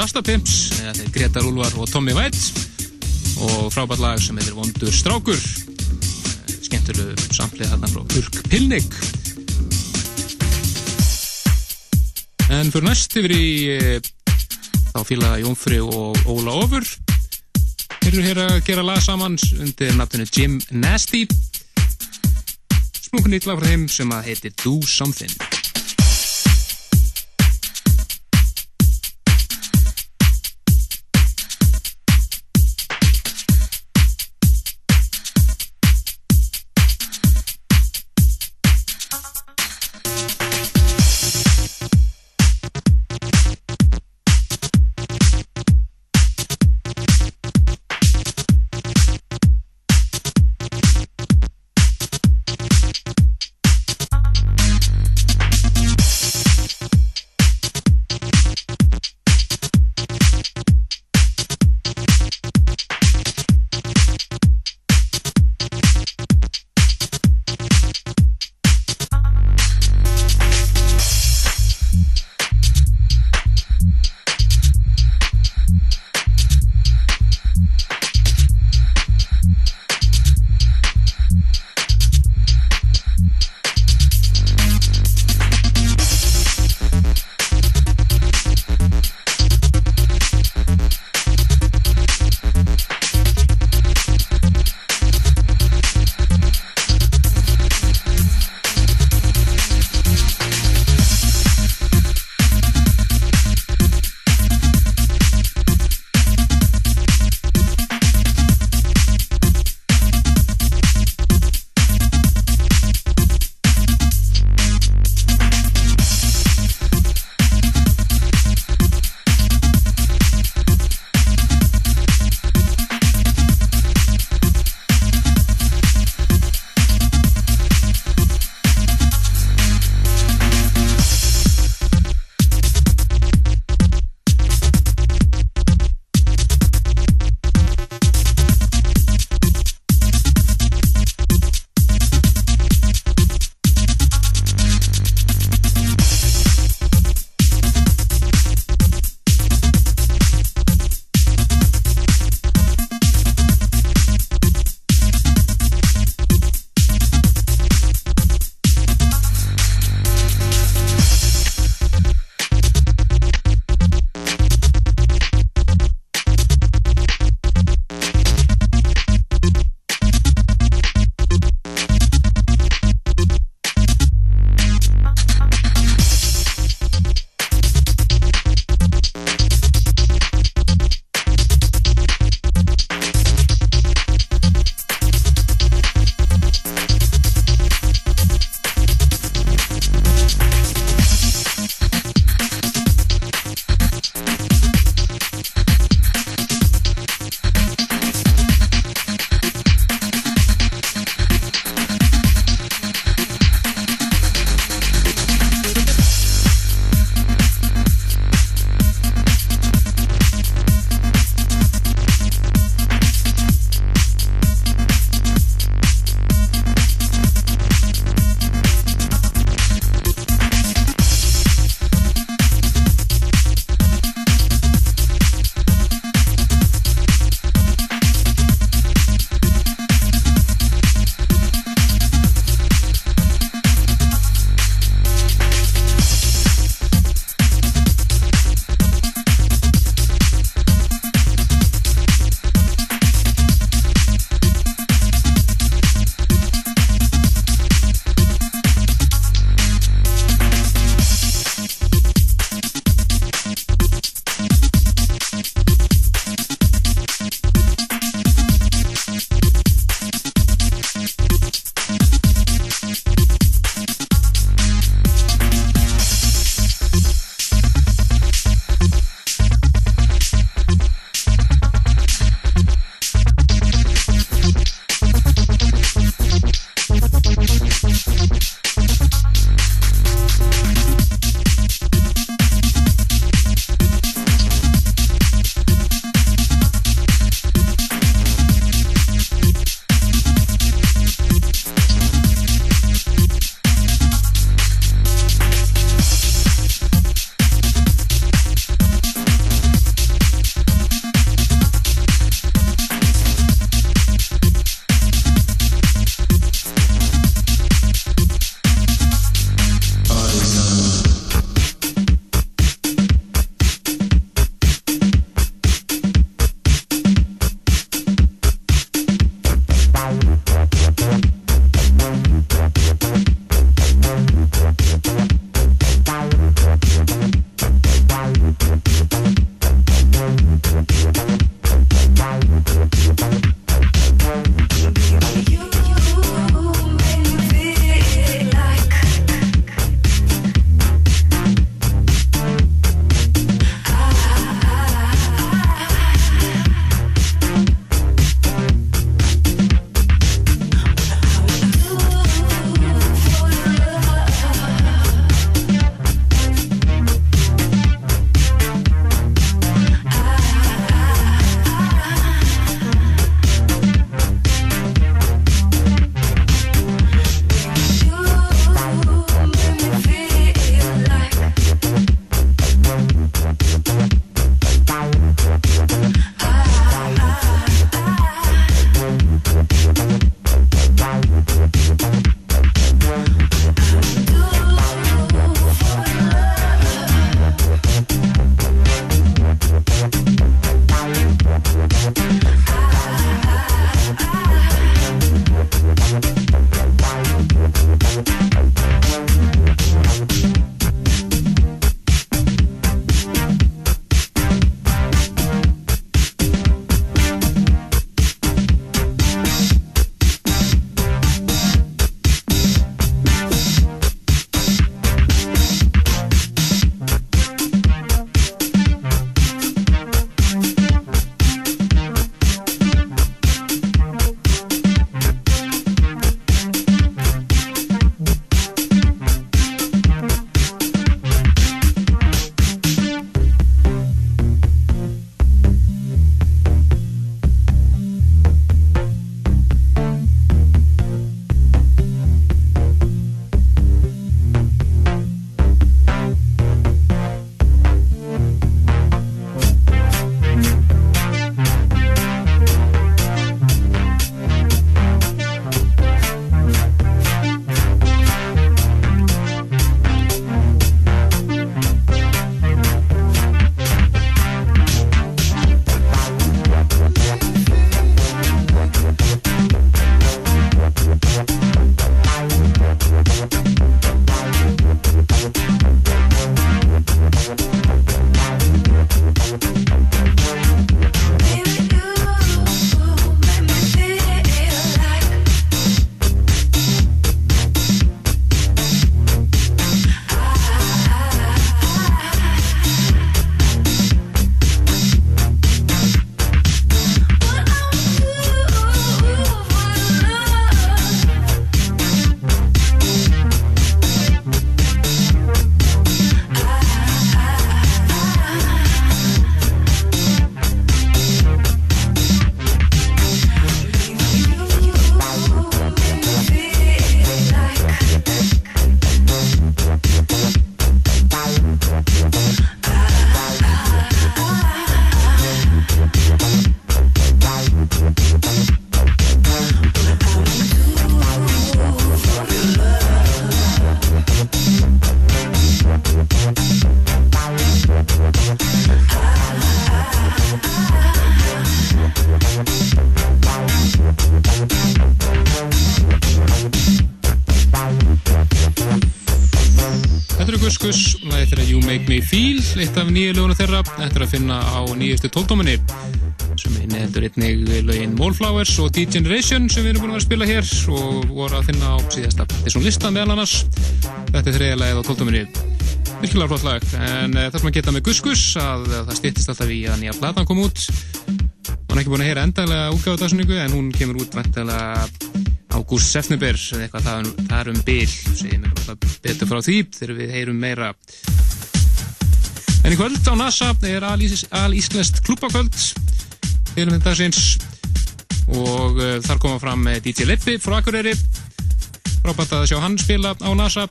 Rastapimps, þetta er Gretar Úlvar og Tommy White og frábært lag sem heitir Vondur Strákur, skemmtilegu samlið þarna frá Burk Pilnik. En fyrir næst yfir í eh, þá fíla Jónfri og Óla Ofur. Þeir eru hér að gera lag saman undir nafninu Jim Nasty. Smúkun nýtt lag frá þeim sem að heitir Do Something. Þeirra, er að finna á nýjustu tóltóminni sem inniheldur einnig lögin Wallflowers og D-Generation sem við erum búin að vera að spila hér og voru að finna á síðasta þessum lista meðal annars. Þetta er þriðja lagið á tóltóminni. Virkilega flott lag, en uh, það sem að geta með Guskus að uh, það stýttist alltaf í að nýja platan kom út. Hún er ekki búin að heyra endalega útgáðu dagsunningu en hún kemur út vantilega ágúst september eða eitthvað það, um, er um bil segjum við betur frá því þegar við heyrum meira en í kvöld á NASA er alíslest klúpakvöld heyrum þetta sinns og uh, þar koma fram DJ Leppi frá Akureyri. Frábært að sjá hann spila á NASA.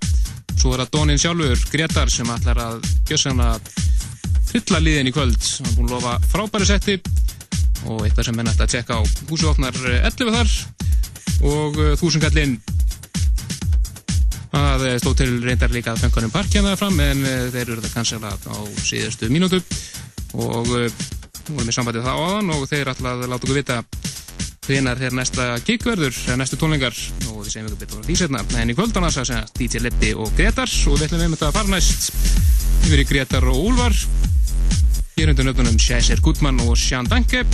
Svo er það Dónin sjálfur Gretar sem ætlar að gjössan að fylla liðin í kvöld. Hann er búin að lofa frábæri setti. Og eitthvað sem er nætt að tjekka á. Húsu opnar 11 þar. Og uh, þúsungallinn það uh, stóð til reyndar líka að fengunum parkjaðaða fram en uh, þeir eru það kansala á síðustu mínútu. Og vorum við sambandið það áðan og þeir alltaf láta okkur vita hvenar þeir næsta gigverður eða næstu tónlingar og við segjum ykkur betur á því setna en í kvöldan að segja DJ Leppi og Gretar og við ætlum við með þetta að fara næst við erum Gretar og Úlvar hér undir nöfnunum Sjæsir Gutmann og Sján Danke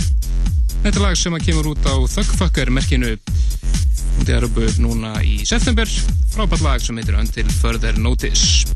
Þetta er lag sem að kemur út á Thugfucker merkinu og það er upp núna í september. Frábært lag sem heitir Until Further Notice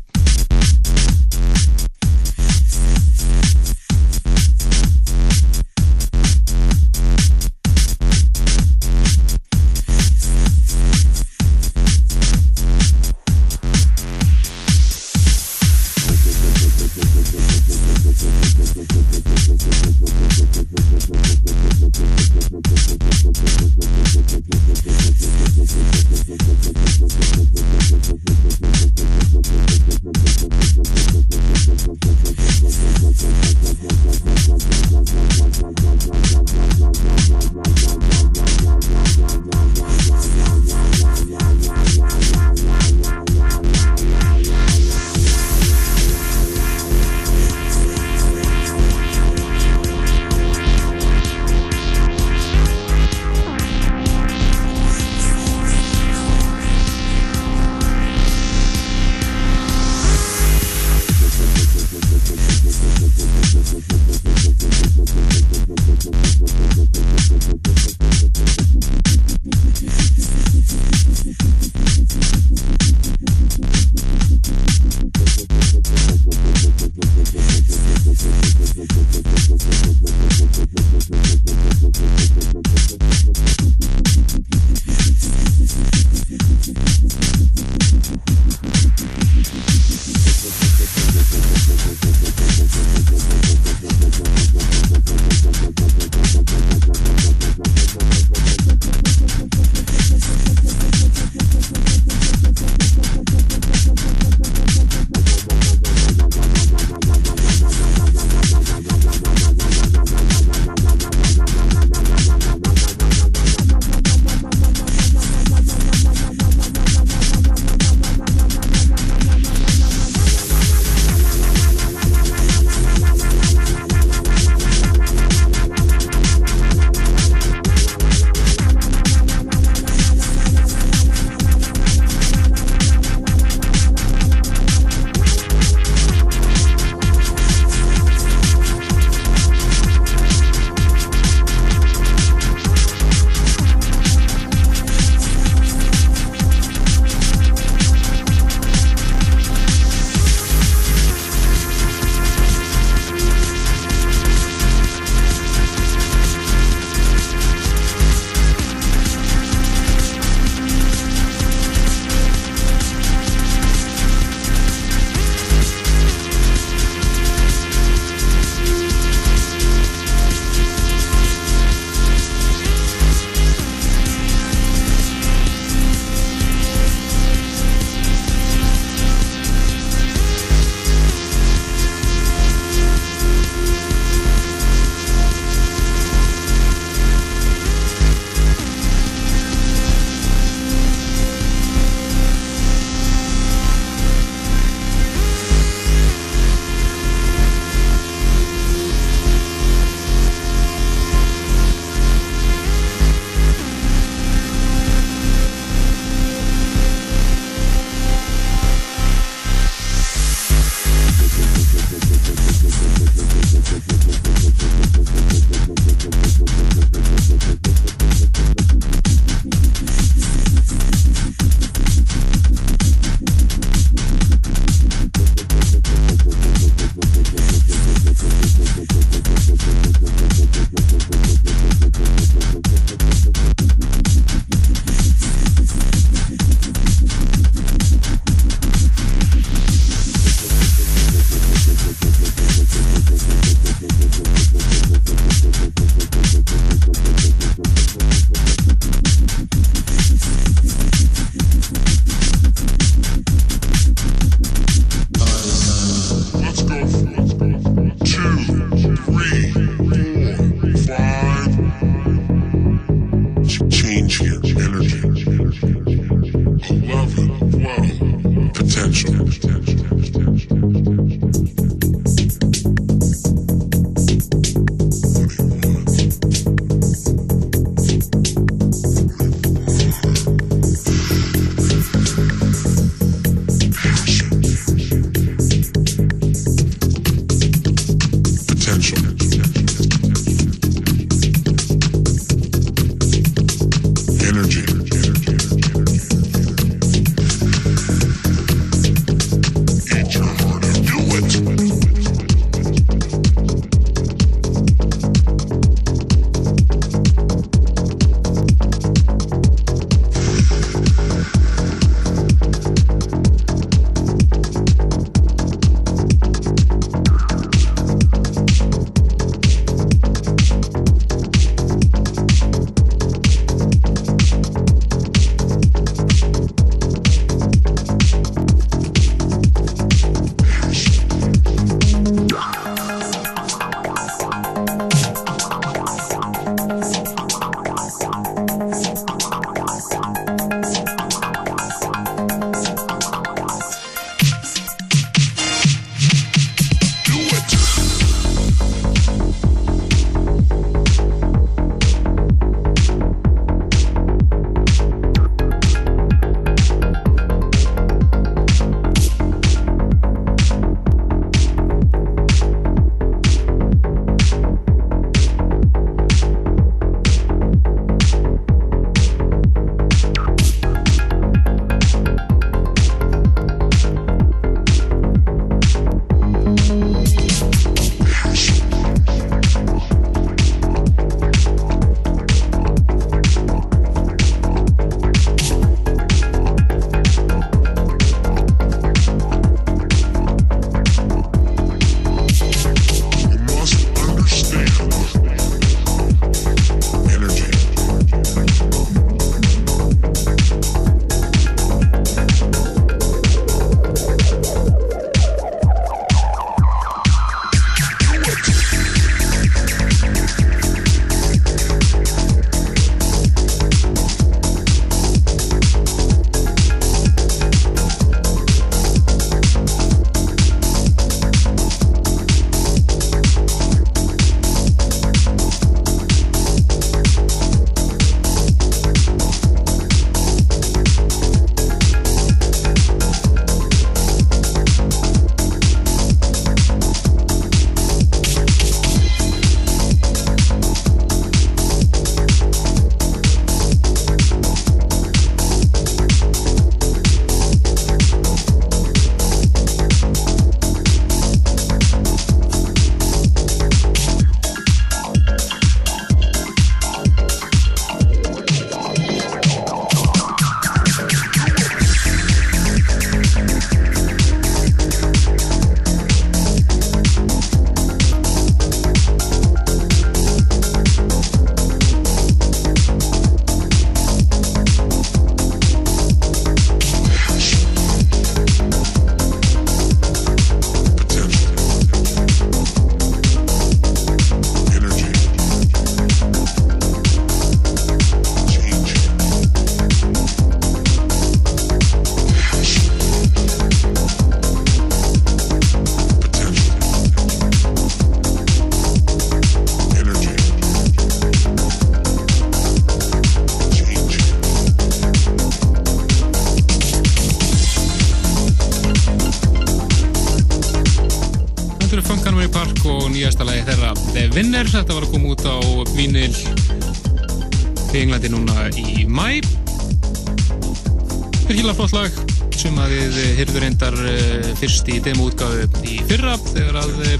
fyrst í demo-útgáðu í fyrra þegar að eh,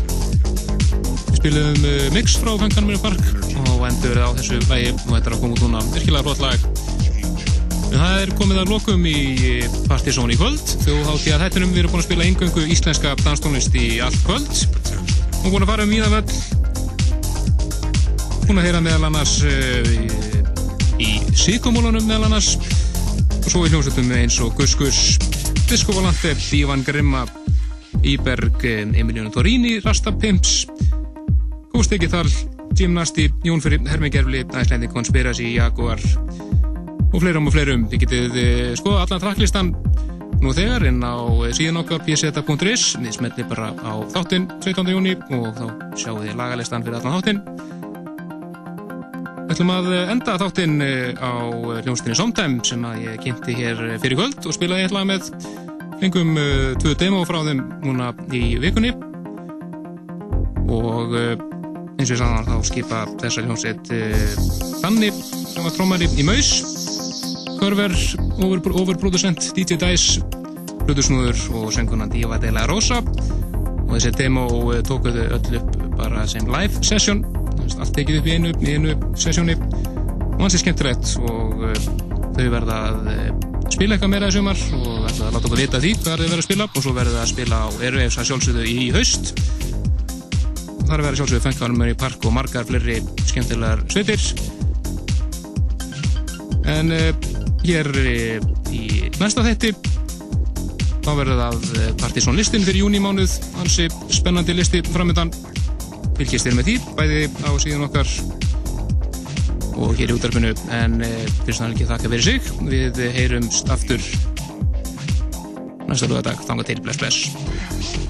við spilum mix frá Hanway Park og endur á þessu lagi og þetta er að koma út núna. Virkilega flott lag. En það er komið að lokum í Partizón í kvöld. Þú hátti að þættunum við erum búin að spila eingöngu íslenska danstónlist í allt kvöld. Og búin að fara um íða völl. Búin að heyra meðal annars í síkumólunum meðal annars. Og svo í hljómsveitum eins og Gus Gus, Disco Volante, Dívan Grimma, Íberg, Emiliano Torini, Rasta Pimps, Góðstekki Þall, Gymnasti, Jón Fyrir, Hermi Gerfli, Æslandi Conspiracy, Jaguar og fleirum og fleirum. Þið getið uh, skoða allan tracklistan nú þegar inn á eh, síðan okkar pseta.is við smelli bara á þáttinn 17. júni og þá sjáu þið lagalistan fyrir allan þáttinn Við ætlum að eh, enda þáttinn á hljómsdynni Somtime sem að ég kynnti hér fyrir kvöld og spilaði eitt lag með fengum uh, tvö demo frá þeim núna í vikunni. Og uh, eins og ég sagði þá skipa þessa hljómsveit Danni sem var trómari í Maus. Körver, overproducent DJ Dice Plutusnúður og sönguna Diva de la Rosa. Og þessi demo tókuðu öll upp bara sem live session. Allt tekið upp í einu, einu sessjóni og hans er skemmtilegt og þau verða að spila eitthvað meira í sumar og ætla að láta okkur vita því hvað þeir verða að spila. Og svo verða það að spila á Airwaves að sjálfsögðu í haust. Og að vera sjálfsögðu fengvarmur í park og margar fleiri skemmtilegar sveitir. En uh, hér uh, í næsta þetti þá verður það Partiðsson listin fyrir júnimánuð hansi spennandi listi framöndan fylgjast þér með því bæði á síðan okkar og hér í útarpinu en fyrst og ekki þakka fyrir sig. Við heyrumst aftur næsta lögadag, þanga til bless bless